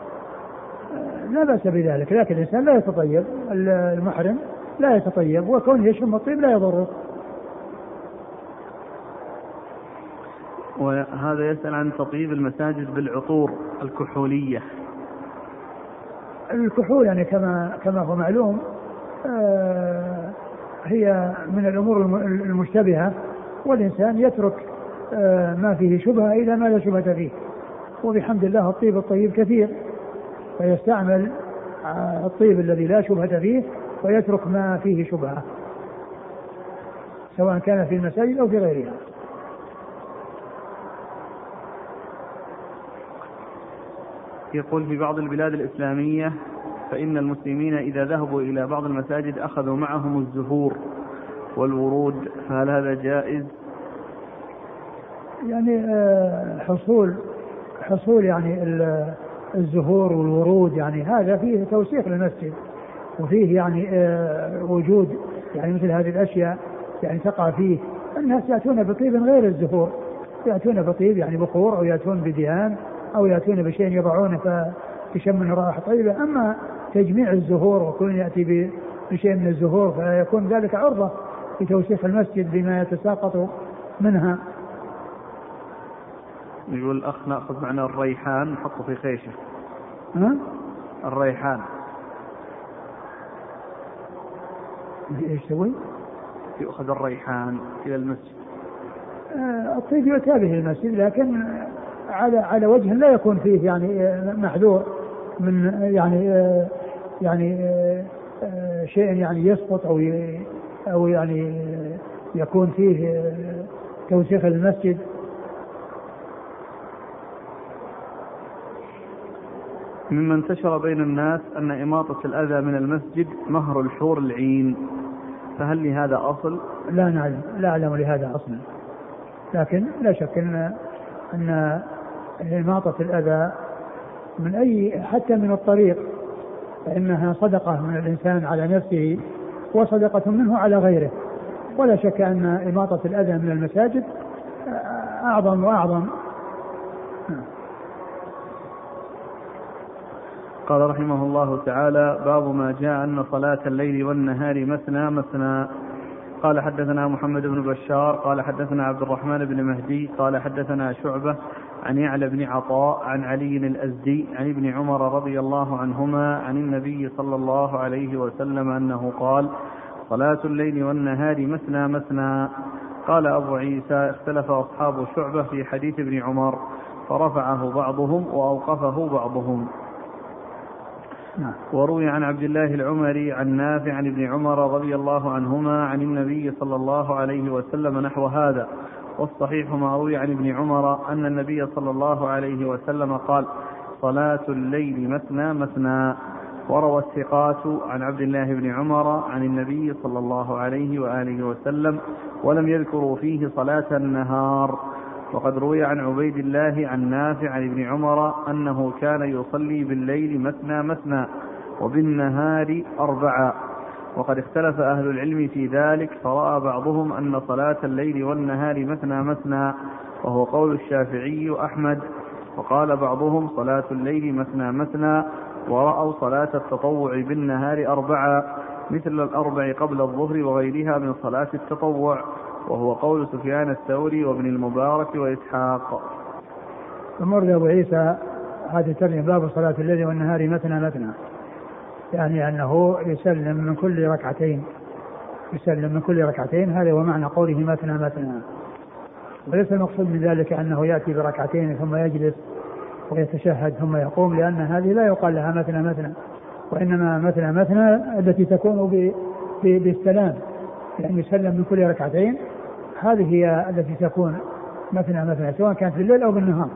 لا بأس بذلك لكن الإنسان لا يتطيب المحرم لا يتطيب وكونه يشم الطيب لا يضره. وهذا يسأل عن تطيب المساجد بالعطور الكحولية. الكحول يعني كما كما هو معلوم آه، هي من الأمور المشتبهة والإنسان يترك آه، ما فيه شبهة إلى ما لا شبهة فيه. وبحمد الله الطيب الطيب كثير فيستعمل الطيب الذي لا شبهة فيه ويترك ما فيه شبهة سواء كان في المساجد أو في غيرها. يقول في بعض البلاد الإسلامية فإن المسلمين إذا ذهبوا إلى بعض المساجد أخذوا معهم الزهور والورود فهل هذا جائز؟ يعني آه، حصول حصول يعني الزهور والورود يعني هذا فيه توسيق للمسجد وفيه يعني آه، وجود يعني مثل هذه الأشياء يعني تقع فيه الناس يأتون بطيب غير الزهور يأتون بطيب يعني بخور أو يأتون بدهان أو يأتون بشيء يضعونه فتشم منه رائحه طيبه أما تجميع الزهور وكون يأتي بشيء من الزهور فيكون ذلك عرضة لتوسيخ المسجد بما يتساقط منها. يقول الأخ نأخذ معنا الريحان نحطه في خيشة. ها؟ الريحان. إيش تسوي؟ يؤخذ الريحان إلى المسجد. آه الطيب يؤتى به المسجد لكن على على وجه لا يكون فيه يعني آه، محذور من يعني آه يعني آه, آه، شيء يعني يسقط أو أو يعني يكون فيه توسيخ المسجد. مما انتشر بين الناس أن إماطة الأذى من المسجد مهر الحور العين. فهل لهذا أصل؟ لا نعلم لا أعلم لهذا أصلا. لكن لا شك أن أن إماطة الأذى من أي حتى من الطريق فإنها صدقة من الإنسان على نفسه وصدقة منه على غيره. ولا شك أن إماطة الأذى من المساجد أعظم وأعظم. قال رحمه الله تعالى باب ما جاء أن صلاة الليل والنهار مثنى مثنى. قال حدثنا محمد بن بشار قال حدثنا عبد الرحمن بن مهدي قال حدثنا شعبة عن يعلى بن عطاء عن علي الأزدي عن ابن عمر رضي الله عنهما عن النبي صلى الله عليه وسلم أنه قال صلاة الليل والنهار مثنى مثنى قال أبو عيسى اختلف أصحاب شعبة في حديث ابن عمر فرفعه بعضهم وأوقفه بعضهم نعم. وروي عن عبد الله العمري عن نافع عن ابن عمر رضي الله عنهما عن النبي صلى الله عليه وسلم نحو هذا والصحيح ما روي عن ابن عمر أن النبي صلى الله عليه وسلم قال صلاة الليل مثنى مثنى. وروى الثقات عن عبد الله بن عمر عن النبي صلى الله عليه وآله وسلم ولم يذكروا فيه صلاة النهار. وقد روي عن عبيد الله عن نافع عن ابن عمر أنه كان يصلي بالليل مثنى مثنى وبالنهار أربعا وقد اختلف أهل العلم في ذلك فرأى بعضهم أن صلاة الليل والنهار مثنى مثنى وهو قول الشافعي أحمد. وقال بعضهم صلاة الليل مثنى مثنى ورأوا صلاة التطوع بالنهار أربعا مثل الأربع قبل الظهر وغيرها من صلاة التطوع وهو قول سفيان الثوري وابن المبارك وإسحاق. ثم أبو عيسى هذه الترجمة باب صلاة الليل والنهار مثنى مثنى. يعني أنه يسلم من كل ركعتين يسلم من كل ركعتين هذا هو معنى قوله مثنى مثنى. وليس المقصود من ذلك أنه يأتي بركعتين ثم يجلس ويتشهد ثم يقوم لأن هذه لا يقال لها مثنى مثنى وإنما مثنى مثنى التي تكون بالسلام يعني يسلم من كل ركعتين هذه هي التي تكون مثنى مثنى سواء كانت في الليل أو بالنهار.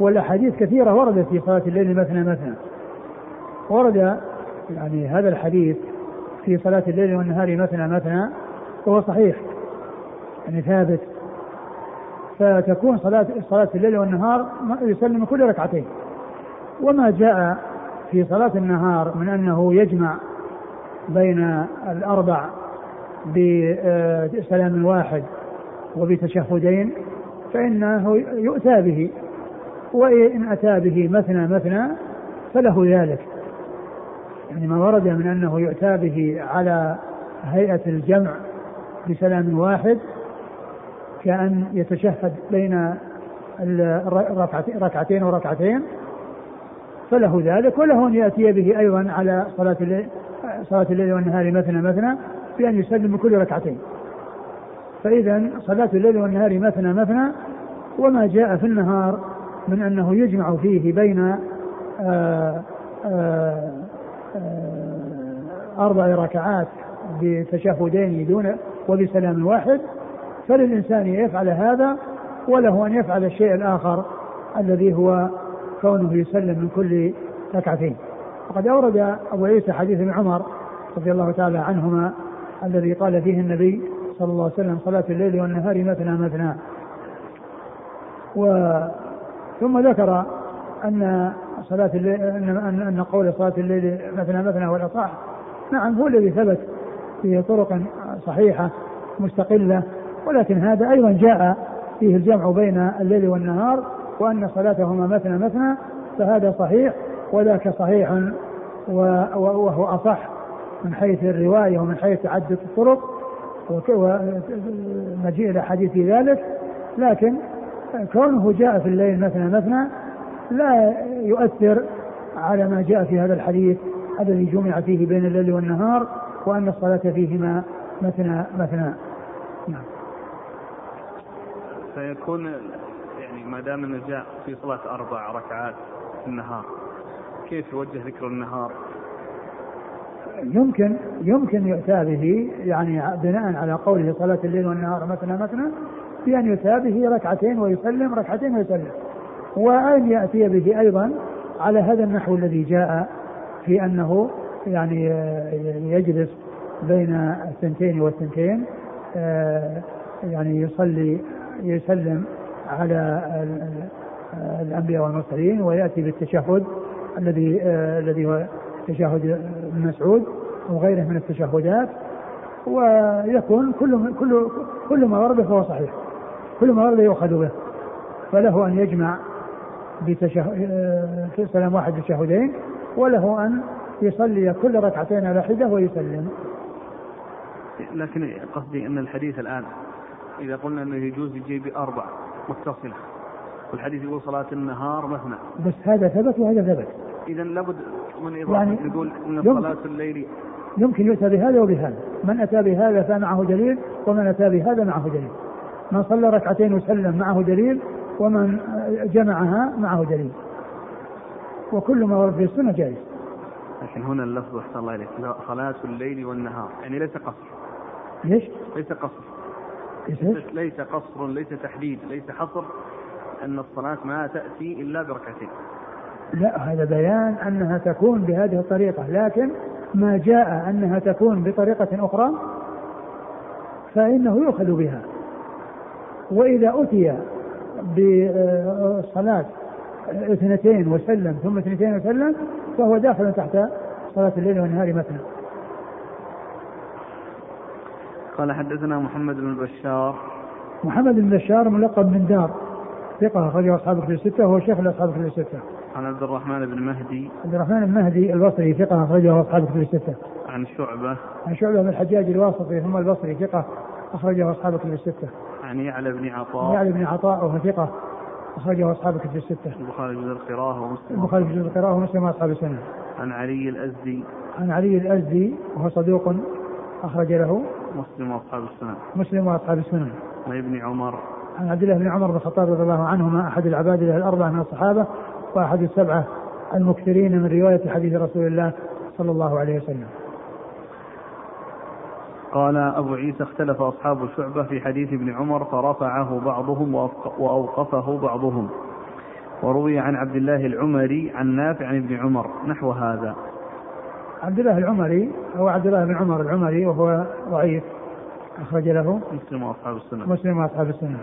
والأحاديث كثيرة وردت في صلاة الليل مثنى مثنى. ورد يعني هذا الحديث في صلاة الليل والنهار مثنى مثنى وهو صحيح يعني ثابت. فتكون صلاة صلاة الليل والنهار يسلم كل ركعتين. وما جاء في صلاة النهار من أنه يجمع بين الأربع بسلام واحد وبتشهدين فإنه يؤتى به وإن أتى به مثنى مثنى فله ذلك. يعني ما ورد من أنه يؤتى به على هيئة الجمع بسلام واحد كأن يتشهد بين ركعتين وركعتين فله ذلك وله أن يأتي به أيضا على صلاة الليل صلاة الليل والنهار مثنى مثنى بأن يسلم كل ركعتين. فإذا صلاة الليل والنهار مثنى مثنى وما جاء في النهار من أنه يجمع فيه بين آه، آه، أربع ركعات بتشهدين دون وبسلام واحد فللإنسان يفعل هذا وله أن يفعل الشيء الآخر الذي هو كونه يسلم من كل ركعتين. وقد أورد أبو عيسى حديث عمر رضي الله تعالى عنهما الذي قال فيه النبي صلى الله عليه وسلم صلاة الليل والنهار مثنى مثنى. و ثم ذكر أن صلاة الليل أن قول صلاة الليل مثنى مثنى هو الأصح نعم هو الذي ثبت في طرق صحيحة مستقلة ولكن هذا أيضا جاء فيه الجمع بين الليل والنهار وأن صلاتهما مثنى مثنى فهذا صحيح وذاك صحيح وهو أصح من حيث الرواية ومن حيث تعدد الطرق ومجيء الأحاديث في ذلك. لكن كونه جاء في الليل مثنى مثنى لا يؤثر على ما جاء في هذا الحديث الذي جمع فيه بين الليل والنهار وأن الصلاة فيهما مثنى مثنى. نعم. فيكون يعني ما دام أنه جاء في صلاة أربع ركعات في النهار كيف يوجه ذكر النهار؟ يمكن يمكن يؤتى به يعني بناء على قوله صلاة الليل والنهار مثنى مثنى بأن يؤتى به ركعتين ويسلم ركعتين ويسلم. وأن يأتي به أيضا على هذا النحو الذي جاء في أنه يعني يجلس بين الثنتين والثنتين آه، يعني يصلي يسلم على الأنبياء والمرسلين ويأتي بالتشهد الذي آه، الذي هو تشهد ابن مسعود وغيره من التشهدات ويكون كل كل كل ما ورد فهو صحيح كل ما ورد يؤخذ به فله أن يجمع بتشه... في سلام واحد بتشهدين وله أن يصلي كل ركعتين على حدة ويسلم. لكن قصدي أن الحديث الآن إذا قلنا أنه يجوز يجي بأربع متصلة والحديث يقول صلاة النهار مثنى. بس هذا ثبت وهذا ثبت. إذا لابد من إضافة يعني يقول أن صلاة الليل يمكن يؤتى بهذا وبهذا. من أتى بهذا فمعه دليل ومن أتى بهذا معه دليل من صلى ركعتين وسلم معه دليل ومن جمعها معه دليل. وكل ما ورد في السنة جائز. لكن هنا اللفظ أحسن الله إليك. صلاة الليل والنهار. يعني ليس قصر. ليش؟ ليس قصر. ليس, ليس قصر ليس تحديد ليس حصر أن الصلاة ما تأتي إلا بركعتين. لا هذا بيان أنها تكون بهذه الطريقة. لكن ما جاء أنها تكون بطريقة أخرى فإنه يؤخذ بها. وإذا أتي بصلاة اثنتين وسلم ثم اثنتين وسلم فهو داخل تحت صلاة الليل والنهار مثلا قال حدثنا محمد بن بشار محمد بن بشار ملقب من دار ثقة أخرجه أصحاب في الستة وهو شيخ لأصحاب في الستة. عن عبد الرحمن بن مهدي. عبد الرحمن بن مهدي البصري ثقة أخرجه أصحاب في الستة. عن شعبة. عن شعبة بن الحجاج الواسطي ثم البصري ثقة أخرجه أصحاب في الستة. عن يعلى بن عطاء. يعلى بن عطاء وهو ثقة أخرجه أصحاب في الستة. البخاري جزء القراءة ومسلم. البخاري جزء القراءة ومسلم وأصحاب السنة. عن علي الأزدي. عن علي الأزدي وهو صدوق أخرج له مسلم وأصحاب السنن. مسلم وأصحاب السنن. عن ابن عمر. عن عبد الله بن عمر بن الخطاب رضي الله عنهما أحد العباد الأربعة من الصحابة وأحد السبعة المكثرين من رواية حديث رسول الله صلى الله عليه وسلم. قال أبو عيسى اختلف أصحاب شعبة في حديث ابن عمر فرفعه بعضهم وأوقفه بعضهم. وروي عن عبد الله العمري عن نافع عن ابن عمر نحو هذا. عبد الله العمري هو عبد الله بن عمر العمري وهو ضعيف. أخرج له. مسلم وأصحاب السنة. مسلم وأصحاب السنة.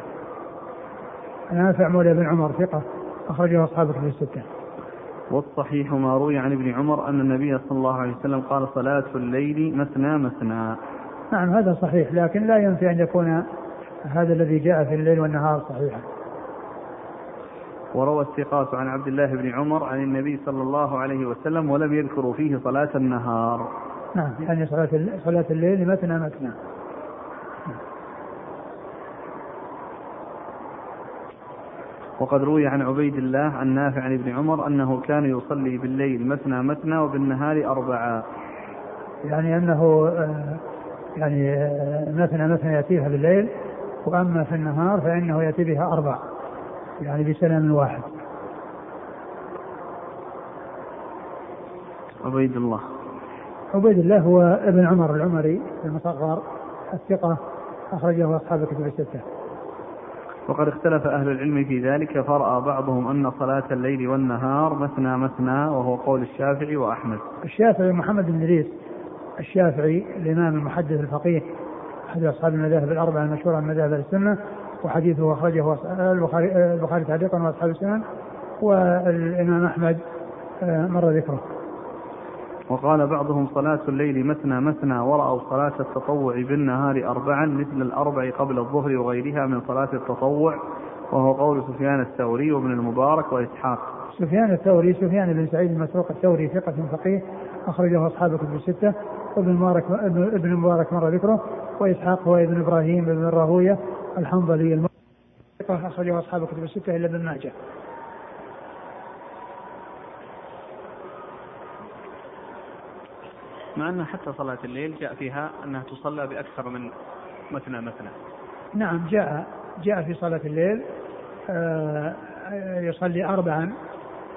نافع مولى بن عمر ثقة. أخرجه أصحاب كتب الستة. والصحيح ما روي عن ابن عمر أن النبي صلى الله عليه وسلم قال صلاة الليل مثنى مثنى. نعم هذا صحيح لكن لا ينفي أن يكون هذا الذي جاء في الليل والنهار صحيحا. وروى الثقات عن عبد الله بن عمر عن النبي صلى الله عليه وسلم ولم يذكروا فيه صلاة النهار. نعم يعني صلاة صلاة الليل مثنى مثنى وقد روي عن عبيد الله عن نافع عن ابن عمر أنه كان يصلي بالليل مثنى مثنى وبالنهار أربعا. يعني أنه آه، يعني آه، مثنى مثنى يأتيها بالليل وأما في النهار فإنه يأتي بها أربع يعني بسلام واحد. عبيد الله. عبيد الله هو ابن عمر العمري المصغر الثقة أخرجه أصحاب الكتب الستة. وقد اختلف أهل العلم في ذلك فرأى بعضهم أن صلاة الليل والنهار مثنى مثنى وهو قول الشافعي وأحمد. الشافعي محمد بن إدريس الشافعي الإمام المحدث الفقيه أحد أصحاب المذاهب الأربعة المشهورة من مذاهب السنة وحديثه أخرجه البخاري تعليقا وأصحاب السنن والإمام أحمد آه، مر ذكره. وقال بعضهم صلاة الليل مثنى مثنى ورأوا صلاة التطوع بالنهار أربعا مثل الأربع قبل الظهر وغيرها من صلاة التطوع وهو قول سفيان الثوري وابن المبارك وإسحاق. سفيان الثوري سفيان بن سعيد المسروق الثوري ثقة فقيه أخرجه أصحاب كتب الستة. وابن المبارك ابن المبارك مر ذكره. وإسحاق هو ابن إبراهيم بن الراهوية الحنظلي ثقة أخرجه أصحاب كتب الستة إلا ابن ماجه. مع أن حتى صلاة الليل جاء فيها أنها تصلى بأكثر من مثنى مثنى. نعم جاء جاء في صلاة الليل. يصلي أربعا.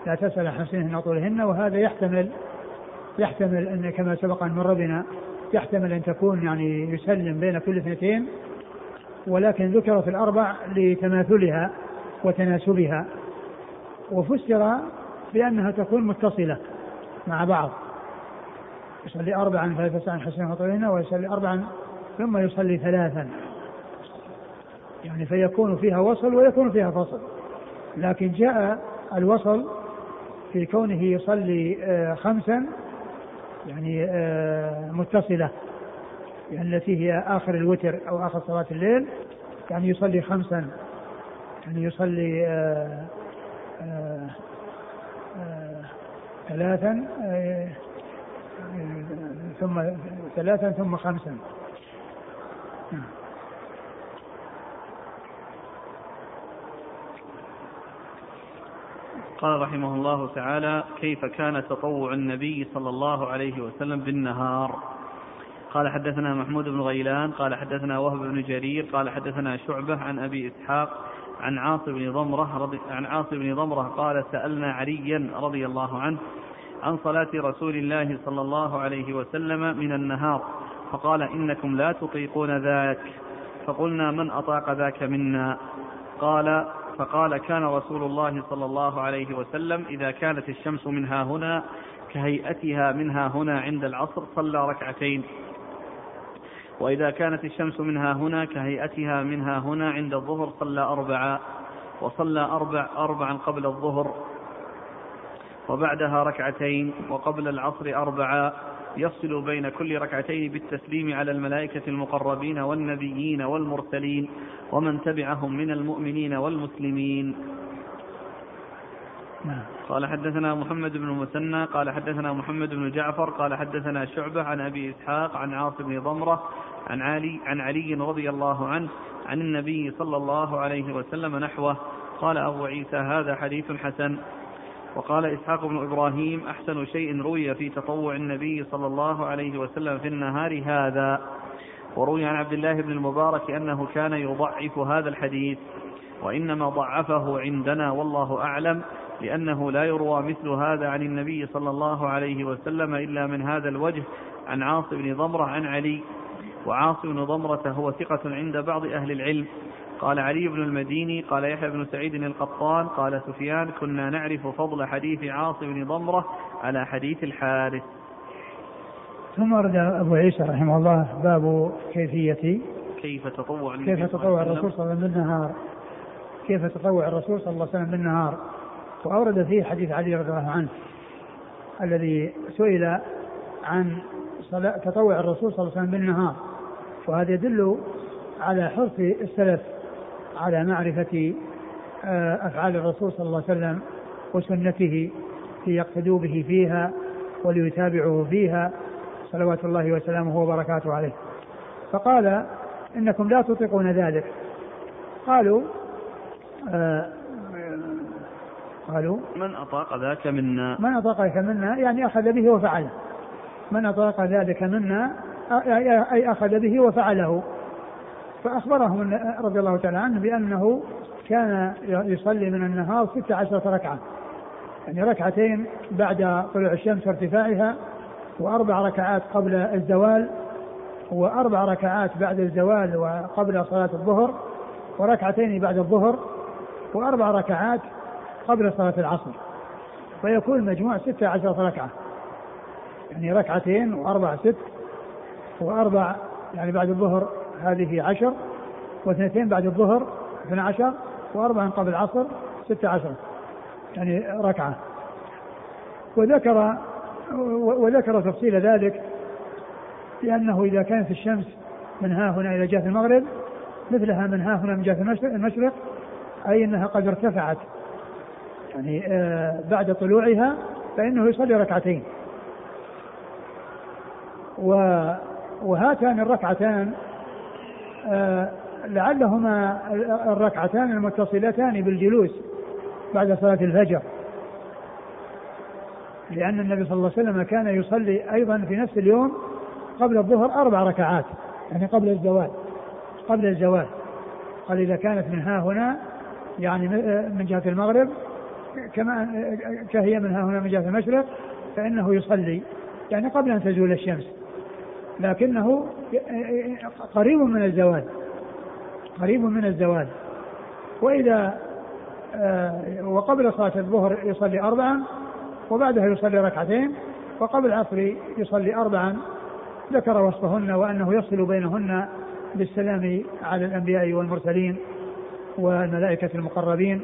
لا تسأل عن حسنهن وطولهن وهذا يحتمل يحتمل أن كما سبق أن مر بنا يحتمل أن تكون يعني يسلم بين كل اثنتين ولكن ذكرت الأربع لتماثلها وتناسبها وفسر بأنها تكون متصلة مع بعض. يصلي أربعا فلا تسع عن حسنه وطولهن ويصلي أربعا ثم يصلي ثلاثا. يعني فيكون فيها وصل ويكون فيها فصل. لكن جاء الوصل في كونه يصلي آه، خمسا يعني آه، متصلة يعني التي هي آخر الوتر أو آخر صلاة الليل يعني يصلي خمسا يعني يصلي آه، ثلاثا ثم ثلاثا ثم خمسا. قال رحمه الله تعالى كيف كان تطوع النبي صلى الله عليه وسلم بالنهار؟ قال حدثنا محمود بن غيلان قال حدثنا وهب بن جرير قال حدثنا شعبة عن أبي إسحاق عن عاصم بن ضمرة رضي عن عاصم بن ضمرة قال سألنا عليا رضي الله عنه عن صلاة رسول الله صلى الله عليه وسلم من النهار فقال إنكم لا تطيقون ذاك فقلنا من أطاق ذاك منا؟ قال فقال كان رسول الله صلى الله عليه وسلم إذا كانت الشمس منها هنا كهيئتها منها هنا عند العصر صلى ركعتين. وإذا كانت الشمس منها هنا كهيئتها منها هنا عند الظهر صلى أربعا وصلى أربع أربعا قبل الظهر وبعدها ركعتين وقبل العصر أربعا يفصل بين كل ركعتين بالتسليم على الملائكة المقربين والنبيين والمرسلين ومن تبعهم من المؤمنين والمسلمين. نعم. قال حدثنا محمد بن المثنى قال حدثنا محمد بن جعفر قال حدثنا شعبة عن أبي إسحاق عن عاصم بن ضمرة عن علي عن علي رضي الله عنه عن النبي صلى الله عليه وسلم نحوه. قال أبو عيسى هذا حديث حسن. وقال إسحاق بن إبراهيم أحسن شيء روي في تطوع النبي صلى الله عليه وسلم في النهار هذا. وروي عن عبد الله بن المبارك أنه كان يضعف هذا الحديث وإنما ضعفه عندنا والله أعلم لأنه لا يروى مثل هذا عن النبي صلى الله عليه وسلم إلا من هذا الوجه عن عاصم بن ضمرة عن علي. وعاصم بن ضمرة هو ثقة عند بعض أهل العلم. قال علي بن المديني قال يحيى بن سعيد القطان قال سفيان كنا نعرف فضل حديث عاصم بن ضمرة على حديث الحارث. ثم ورد أبو عيسى رحمه الله باب كيفية كيف تطوع كيف تطوع الرسول صلى الله عليه وسلم بالنهار. كيف تطوع الرسول صلى الله عليه وسلم بالنهار؟ وأورد فيه حديث علي رضي الله عنه الذي سئل عن صلاة تطوع الرسول صلى الله عليه وسلم بالنهار. وهذا يدل على حرص السلف على معرفة آه، أفعال الرسول صلى الله عليه وسلم وسنته ليقتدوا به فيها وليتابعوا فيها صلوات الله وسلامه وبركاته عليه. فقال إنكم لا تطيقون ذلك. قالوا آه قالوا من أطاق ذاك منا؟ من أطاق ذاك منا؟ يعني أخذ به وفعله. من أطاق ذلك منا؟ أي أخذ به وفعله. فأخبرهم رضي الله تعالى عنه بأنه كان يصلي من النهار ست عشرة ركعة. يعني ركعتين بعد طلوع الشمس وارتفاعها وأربع ركعات قبل الزوال وأربع ركعات بعد الزوال وقبل صلاة الظهر وركعتين بعد الظهر وأربع ركعات قبل صلاة العصر. فيكون المجموع ستة عشرة ركعة. يعني ركعتين وأربع ست وأربع يعني بعد الظهر هذه عشر واثنتين بعد الظهر اثنى عشر وأربع قبل العصر ستة عشر يعني ركعة. وذكر وذكر تفصيل ذلك لأنه إذا كانت الشمس من ها هنا إلى جهة المغرب مثلها من ها هنا من جهة المشرق أي أنها قد ارتفعت يعني آه بعد طلوعها فإنه يصلي ركعتين. وهاتان الركعتان لعلهما الركعتان المتصلتان بالجلوس بعد صلاة الفجر. لأن النبي صلى الله عليه وسلم كان يصلي أيضا في نفس اليوم قبل الظهر أربع ركعات يعني قبل الزوال قبل الزوال. قال إذا كانت من ها هنا يعني من جهة المغرب كما كهي من ها هنا من جهة المشرق فإنه يصلي يعني قبل أن تزول الشمس. لكنه قريب من الزوال. قريب من الزوال. وإذا آه، وقبل صلاة الظهر يصلي أربعا وبعدها يصلي ركعتين وقبل العصر يصلي أربعا. ذكر وصفهن وأنه يفصل بينهن بالسلام على الأنبياء والمرسلين والملائكة المقربين.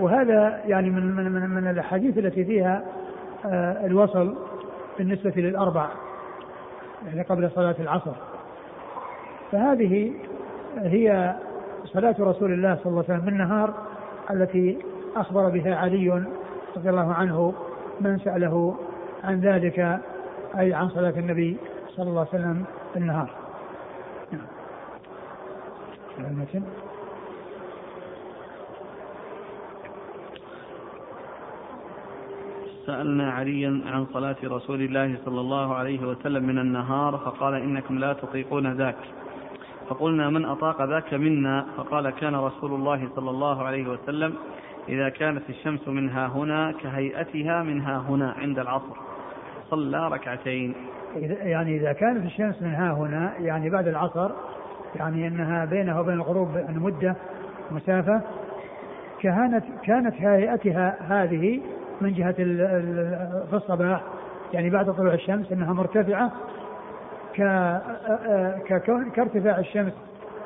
وهذا يعني من من من, من الأحاديث التي فيها آه، الوصل بالنسبة للأربع. يعني قبل صلاة العصر. فهذه هي صلاة رسول الله صلى الله عليه وسلم بالنهار التي أخبر بها علي رضي الله عنه من سأله عن ذلك أي عن صلاة النبي صلى الله عليه وسلم النهار. نعم. سألنا عليا عن صلاة رسول الله صلى الله عليه وسلم من النهار فقال إنكم لا تطيقون ذاك. فقلنا من أطاق ذاك منا؟ فقال كان رسول الله صلى الله عليه وسلم إذا كانت الشمس منها هنا كهيئتها منها هنا عند العصر. صلى ركعتين. يعني إذا كانت الشمس منها هنا يعني بعد العصر يعني أنها بينها وبين الغروب مدة مسافة كانت كانت هيئتها هذه من جهة في الصباح. يعني بعد طلوع الشمس أنها مرتفعة كارتفاع الشمس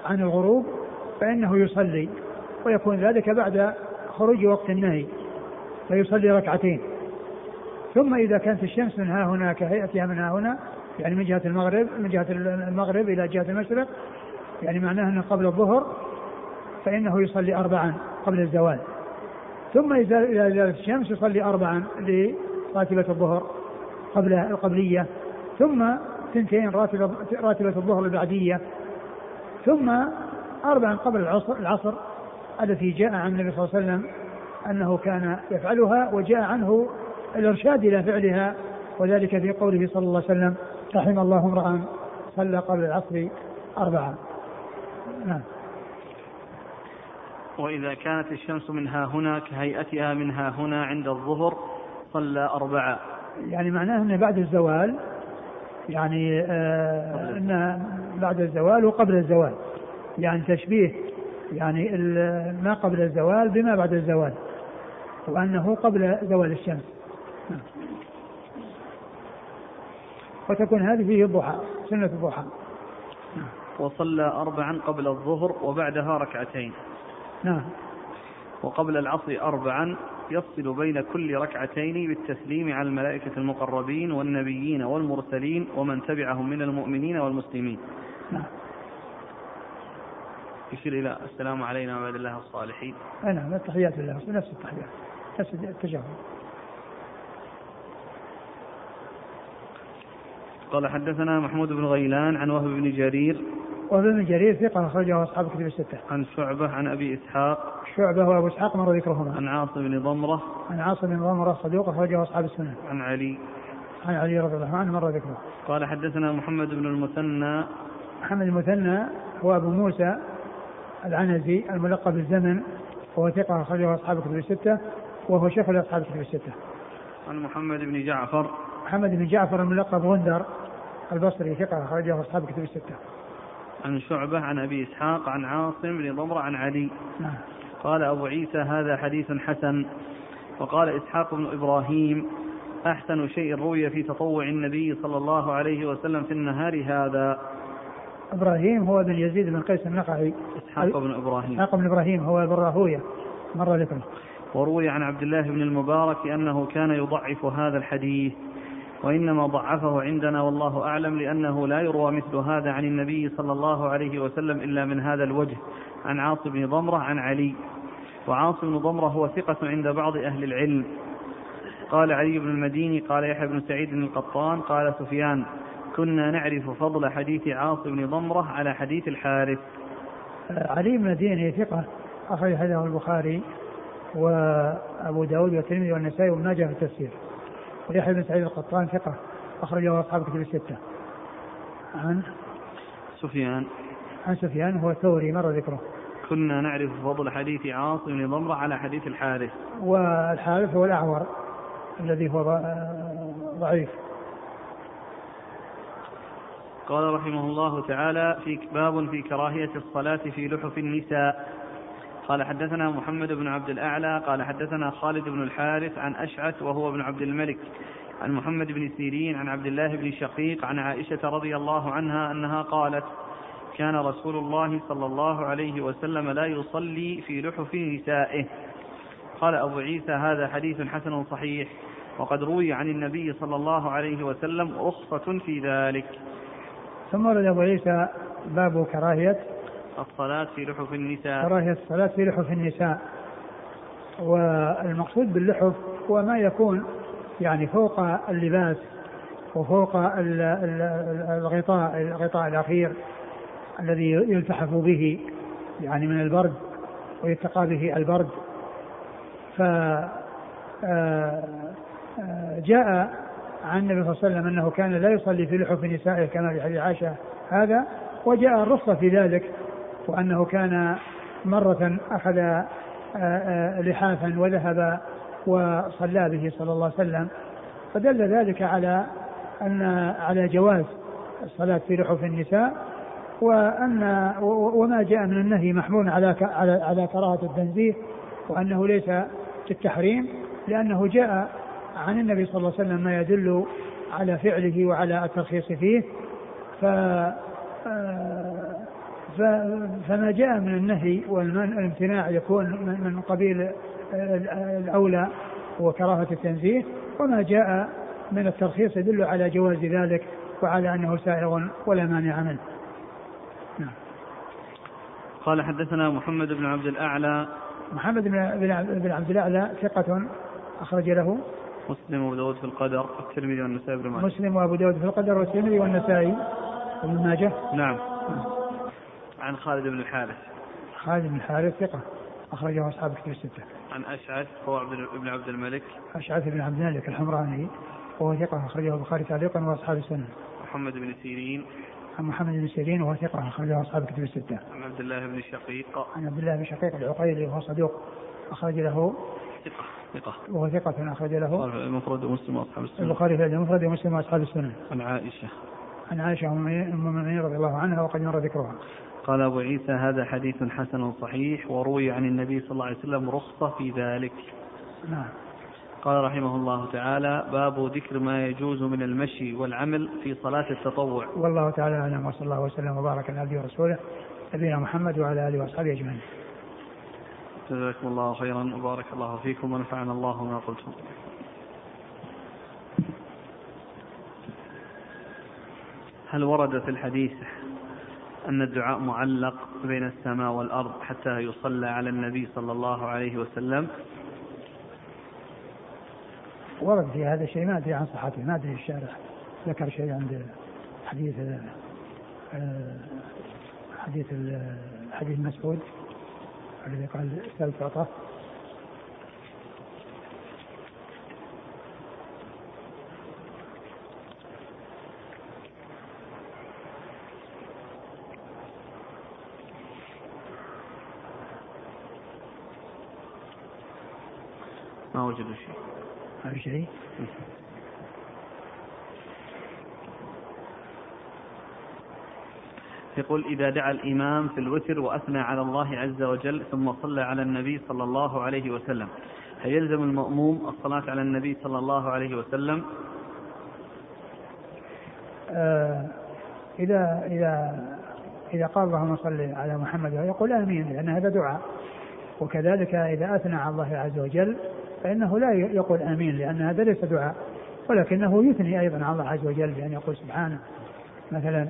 عن الغروب فإنه يصلي ويكون ذلك بعد خروج وقت النهي فيصلي ركعتين. ثم إذا كانت الشمس من ها هنا كهيئتها من ها هنا يعني من جهة المغرب من جهة المغرب إلى جهة المشرق يعني معناه أنه قبل الظهر فإنه يصلي أربعا قبل الزوال. ثم إذا زالت الشمس يصلي أربعا لراتبة الظهر قبل القبلية ثم ثنتين راتبة راتبة الظهر البعدية ثم أربعا قبل العصر العصر التي جاء عن النبي صلى الله عليه وسلم أنه كان يفعلها وجاء عنه الإرشاد إلى فعلها وذلك في قوله صلى الله عليه وسلم رحم الله امرأ صلى قبل العصر أربعة نعم. وإذا كانت الشمس منها هنا كهيئتها منها هنا عند الظهر صلى أربعة. يعني معناه أنه بعد الزوال يعني آه أنه بعد الزوال وقبل الزوال. يعني تشبيه يعني ما قبل الزوال بما بعد الزوال وأنه قبل زوال الشمس. وتكون هذه فيه الضحى سنة الضحى. وصلى أربعا قبل الظهر وبعدها ركعتين. نعم. وقبل العصر أربعا يفصل بين كل ركعتين بالتسليم على الملائكة المقربين والنبيين والمرسلين ومن تبعهم من المؤمنين والمسلمين. نعم. يشير إلى السلام علينا وعلى الله الصالحين. نعم التحيات لله نفس التحيات. نفس التجاوب قال حدثنا محمود بن غيلان عن وهب بن جرير وهب بن جرير ثقة أخرجه أصحاب الكتب الستة. عن شعبة عن أبي إسحاق شعبة وأبو إسحاق مر ذكرهما. عن عاصم بن ضمرة عن عاصم بن ضمرة صدوق أخرجه أصحاب السنة. عن علي عن علي رضي الله عنه مر ذكره. قال حدثنا محمد بن المثنى محمد المثنى هو أبو موسى العنزي الملقب بالزمن وهو ثقة أخرجه أصحاب الكتب الستة وهو شيخ أصحاب الكتب الستة. عن محمد بن جعفر محمد بن جعفر الملقب غندر البصري ثقة أخرجه أصحاب الكتب الستة. عن شعبة عن أبي إسحاق عن عاصم بن ضمرة عن علي. نعم. قال أبو عيسى هذا حديث حسن. وقال إسحاق بن إبراهيم أحسن شيء روي في تطوع النبي صلى الله عليه وسلم في النهار هذا. إبراهيم هو بن يزيد بن قيس النقعي إسحاق بن إبراهيم. إسحاق بن إبراهيم هو بن راهوية مر ذكره. وروي عن عبد الله بن المبارك أنه كان يضعف هذا الحديث. وإنما ضعفه عندنا والله أعلم لأنه لا يروى مثل هذا عن النبي صلى الله عليه وسلم إلا من هذا الوجه عن عاصم بن ضمرة عن علي. وعاصم بن ضمرة هو ثقة عند بعض أهل العلم. قال علي بن المديني قال يحيى بن سعيد القطان قال سفيان كنا نعرف فضل حديث عاصم بن ضمرة على حديث الحارث. علي بن المديني ثقة أخرج حديثه البخاري وأبو داود والترمذي والنسائي وابن ماجه في التفسير. ويحيى بن سعيد القطان ثقة أخرجه أصحاب كتب الستة. عن سفيان عن سفيان هو الثوري مر ذكره. كنا نعرف فضل حديث عاصم بن ضمرة على حديث الحارث. والحارث هو الأعور الذي هو ضعيف. قال رحمه الله تعالى في باب في كراهية الصلاة في لحف النساء قال حدثنا محمد بن عبد الأعلى قال حدثنا خالد بن الحارث عن أشعث وهو ابن عبد الملك عن محمد بن سيرين عن عبد الله بن شقيق عن عائشة رضي الله عنها أنها قالت كان رسول الله صلى الله عليه وسلم لا يصلي في لحف نسائه. قال أبو عيسى هذا حديث حسن صحيح وقد روي عن النبي صلى الله عليه وسلم رخصة في ذلك. ثم أبو عيسى باب كراهية. الصلاة في لحف النساء. كراهية الصلاة في لحف النساء. والمقصود باللحف هو ما يكون يعني فوق اللباس وفوق الغطاء الغطاء الأخير الذي يلتحف به يعني من البرد ويتقى به البرد. ف آه، جاء عن النبي صلى الله عليه وسلم أنه كان لا يصلي في لحف نسائه كما في حديث عائشة هذا وجاء الرخصة في ذلك. وأنه كان مرة أخذ آه، لحافا وذهب وصلى به صلى الله عليه وسلم. فدل ذلك على أن على جواز الصلاة في لحف النساء وأن وما جاء من النهي محمول على على على كراهة التنزيه وأنه ليس في التحريم لأنه جاء عن النبي صلى الله عليه وسلم ما يدل على فعله وعلى الترخيص فيه. ف فما جاء من النهي والامتناع يكون من قبيل الأولى وكراهه التنزيه وما جاء من الترخيص يدل على جواز ذلك وعلى أنه سائغ ولا مانع منه. نعم. قال حدثنا محمد بن عبد الأعلى. محمد بن عبد الأعلى ثقة أخرج له. مسلم وأبو داود في القدر والترمذي والنسائي بن ماجه. مسلم وأبو داود في القدر والترمذي والنسائي وابن ماجه. نعم. عن خالد بن الحارث خالد بن الحارث ثقة أخرجه أصحاب كتب الستة. عن أشعث هو عبد بن عبد الملك. أشعث بن عبد الملك الحمراني وهو ثقة أخرجه البخاري تعليقا وأصحاب السنة. محمد بن سيرين. عن محمد بن سيرين وهو ثقة أخرجه أصحاب كتب الستة. عن عبد الله بن شقيق. عن عبد الله بن شقيق العقيلي وهو صدوق أخرج له ثقة ثقة وهو ثقة أخرج له المفرد ومسلم وأصحاب السنة البخاري في المفرد ومسلم وأصحاب السنة عن عائشة عن عائشة أم المؤمنين رضي الله عنها وقد مر ذكرها قال أبو عيسى هذا حديث حسن صحيح وروي عن النبي صلى الله عليه وسلم رخصة في ذلك. نعم. قال رحمه الله تعالى باب ذكر ما يجوز من المشي والعمل في صلاة التطوع. والله تعالى أعلم وصلى الله وسلم وبارك على عبده ورسوله نبينا محمد وعلى آله وأصحابه أجمعين. جزاكم الله خيرا وبارك الله فيكم ونفعنا الله ما قلتم. هل ورد في الحديث أن الدعاء معلق بين السماء والأرض حتى يصلى على النبي صلى الله عليه وسلم. ورد في هذا الشيء ما أدري عن صحته ما أدري الشارع ذكر شيء عند حديث آه، حديث حديث مسعود الذي قال سل تعطى ما وجدوا شيء. ما في شيء؟ يقول إذا دعا الإمام في الوتر وأثنى على الله عز وجل ثم صلى على النبي صلى الله عليه وسلم هل يلزم المأموم الصلاة على النبي صلى الله عليه وسلم؟ آه إذا إذا إذا قال اللهم صل على محمد يقول آمين لأن هذا دعاء. وكذلك إذا أثنى على الله عز وجل فإنه لا يقول آمين لأن هذا ليس دعاء ولكنه يثني أيضا على الله عز وجل بأن يقول سبحانه. مثلا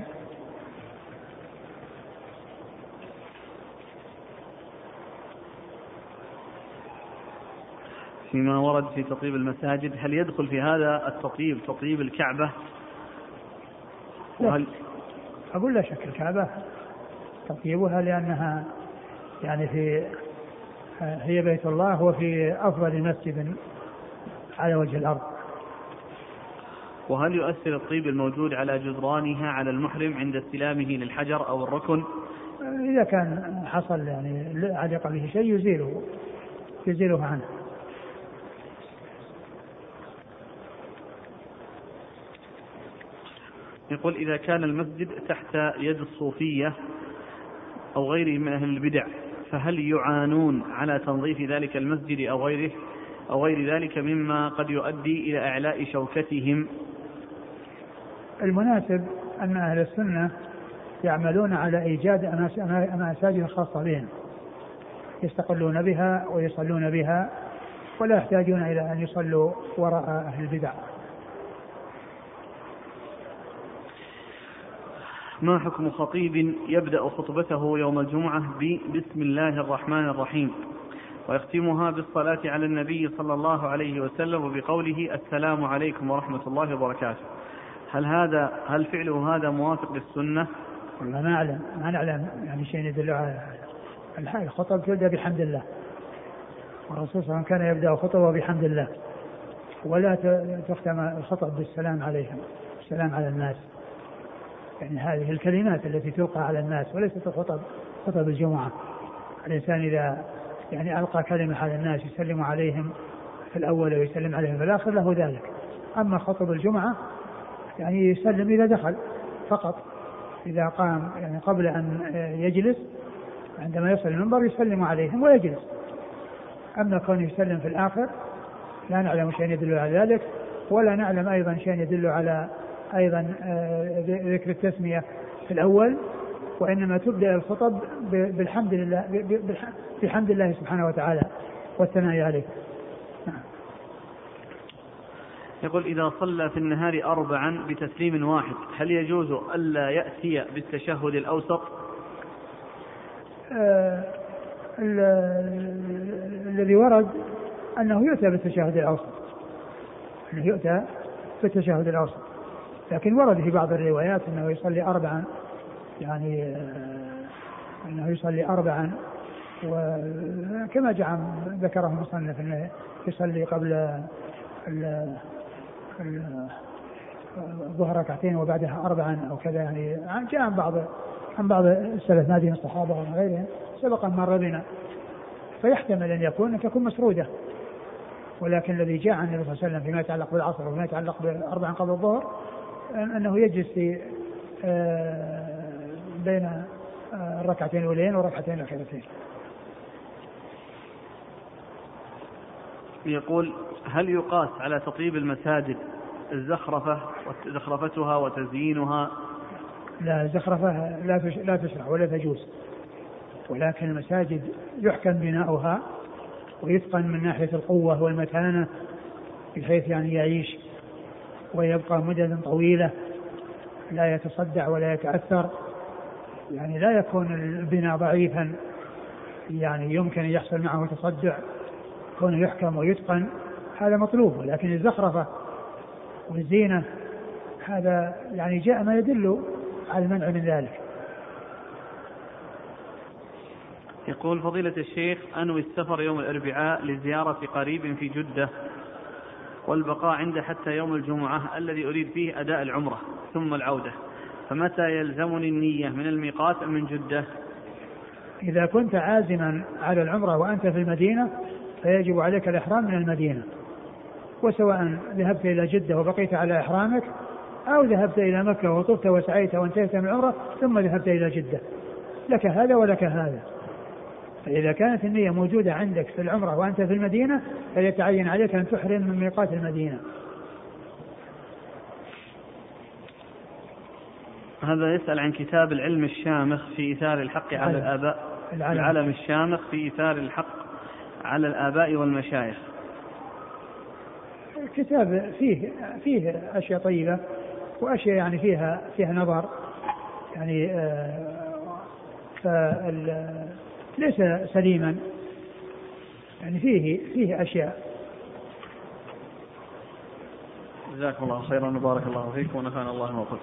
فيما ورد في تطيب المساجد هل يدخل في هذا التطيب تطيب الكعبة؟ وهل أقول لا شك الكعبة تطيبها لأنها يعني في هي بيت الله وفي أفضل مسجد على وجه الأرض. وهل يؤثر الطيب الموجود على جدرانها على المحرم عند استلامه للحجر أو الركن؟ إذا كان حصل يعني علق به شيء يزيله يزيله عنه. يقول إذا كان المسجد تحت يد الصوفية أو غيره من أهل البدع فهل يعانون على تنظيف ذلك المسجد أو غيره أو غير ذلك مما قد يؤدي إلى إعلاء شوكتهم؟ المناسب أن أهل السنة يعملون على إيجاد مساجد خاصة بهم. يستقلون بها ويصلون بها ولا يحتاجون إلى أن يصلوا وراء أهل البدع. ما حكم خطيب يبدأ خطبته يوم الجمعة بسم الله الرحمن الرحيم؟ ويختمها بالصلاة على النبي صلى الله عليه وسلم وبقوله السلام عليكم ورحمة الله وبركاته. هل هذا هل فعله هذا موافق للسنة؟ والله ما أعلم ما نعلم يعني شيء يدل على الخطب تبدأ بحمد الله. والرسول صلى الله عليه وسلم كان يبدأ خطبه بحمد الله. ولا تختم الخطب بالسلام عليهم. السلام على الناس. يعني هذه الكلمات التي تلقى على الناس وليست الخطب خطب الجمعة. الإنسان إذا يعني ألقى كلمة على الناس يسلم عليهم في الأول ويسلم عليهم في الآخر له ذلك. أما خطب الجمعة يعني يسلم إذا دخل فقط. إذا قام يعني قبل أن يجلس عندما يصل المنبر يسلم عليهم ويجلس. أما كونه يسلم في الآخر لا نعلم شيئا يدل على ذلك ولا نعلم أيضا شيئا يدل على أيضا آه، ذكر التسمية في الأول وإنما تبدأ الخطب بالحمد لله بحمد الله سبحانه وتعالى والثناء عليه. نعم. يقول إذا صلى في النهار أربعا بتسليم واحد هل يجوز ألا يأتي بالتشهد الأوسط؟ آه الذي ورد أنه يؤتى بالتشهد الأوسط. أنه يؤتى بالتشهد الأوسط. لكن ورد في بعض الروايات أنه يصلي أربعا يعني آه، أنه يصلي أربعا. وكما جاء ذكره المصنف أنه يصلي قبل الظهر ركعتين وبعدها أربعا أو كذا يعني جاء عن بعض عن بعض السلف نادي الصحابة ومن غيرهم سبق أن مر بنا. فيحتمل أن يكون أن تكون مسرودة. ولكن الذي جاء عن النبي صلى الله عليه وسلم فيما يتعلق بالعصر وفيما يتعلق بأربعا قبل الظهر أنه يجلس في آه، بين آه، الركعتين الأولين والركعتين الأخيرتين. يقول هل يقاس على تطيب المساجد الزخرفة زخرفتها وتزيينها؟ لا الزخرفة لا لا تشرع ولا تجوز. ولكن المساجد يحكم بناؤها ويتقن من ناحية القوة والمتانة بحيث يعني يعيش ويبقى مددا طويلة لا يتصدع ولا يتأثر. يعني لا يكون البناء ضعيفا يعني يمكن أن يحصل معه تصدع كونه يحكم ويتقن هذا مطلوب. ولكن الزخرفة والزينة هذا يعني جاء ما يدل على المنع من ذلك. يقول فضيلة الشيخ أنوي السفر يوم الأربعاء لزيارة قريب في جدة. والبقاء عنده حتى يوم الجمعة الذي أريد فيه أداء العمرة ثم العودة. فمتى يلزمني النية من الميقات أم من جدة؟ إذا كنت عازما على العمرة وأنت في المدينة فيجب عليك الإحرام من المدينة. وسواء ذهبت إلى جدة وبقيت على إحرامك أو ذهبت إلى مكة وطفت وسعيت وانتهيت من العمرة ثم ذهبت إلى جدة. لك هذا ولك هذا. فإذا كانت النية موجودة عندك في العمرة وأنت في المدينة فيتعين عليك أن تحرم من ميقات المدينة. هذا يسأل عن كتاب العلم الشامخ في إيثار الحق على الآباء. العلم, العلم الشامخ في إيثار الحق على الآباء والمشايخ. كتاب فيه فيه أشياء طيبة وأشياء يعني فيها فيها نظر. يعني آه ليس سليما. يعني فيه فيه أشياء. جزاكم الله خيرا وبارك الله فيكم ونفعنا الله ما قلت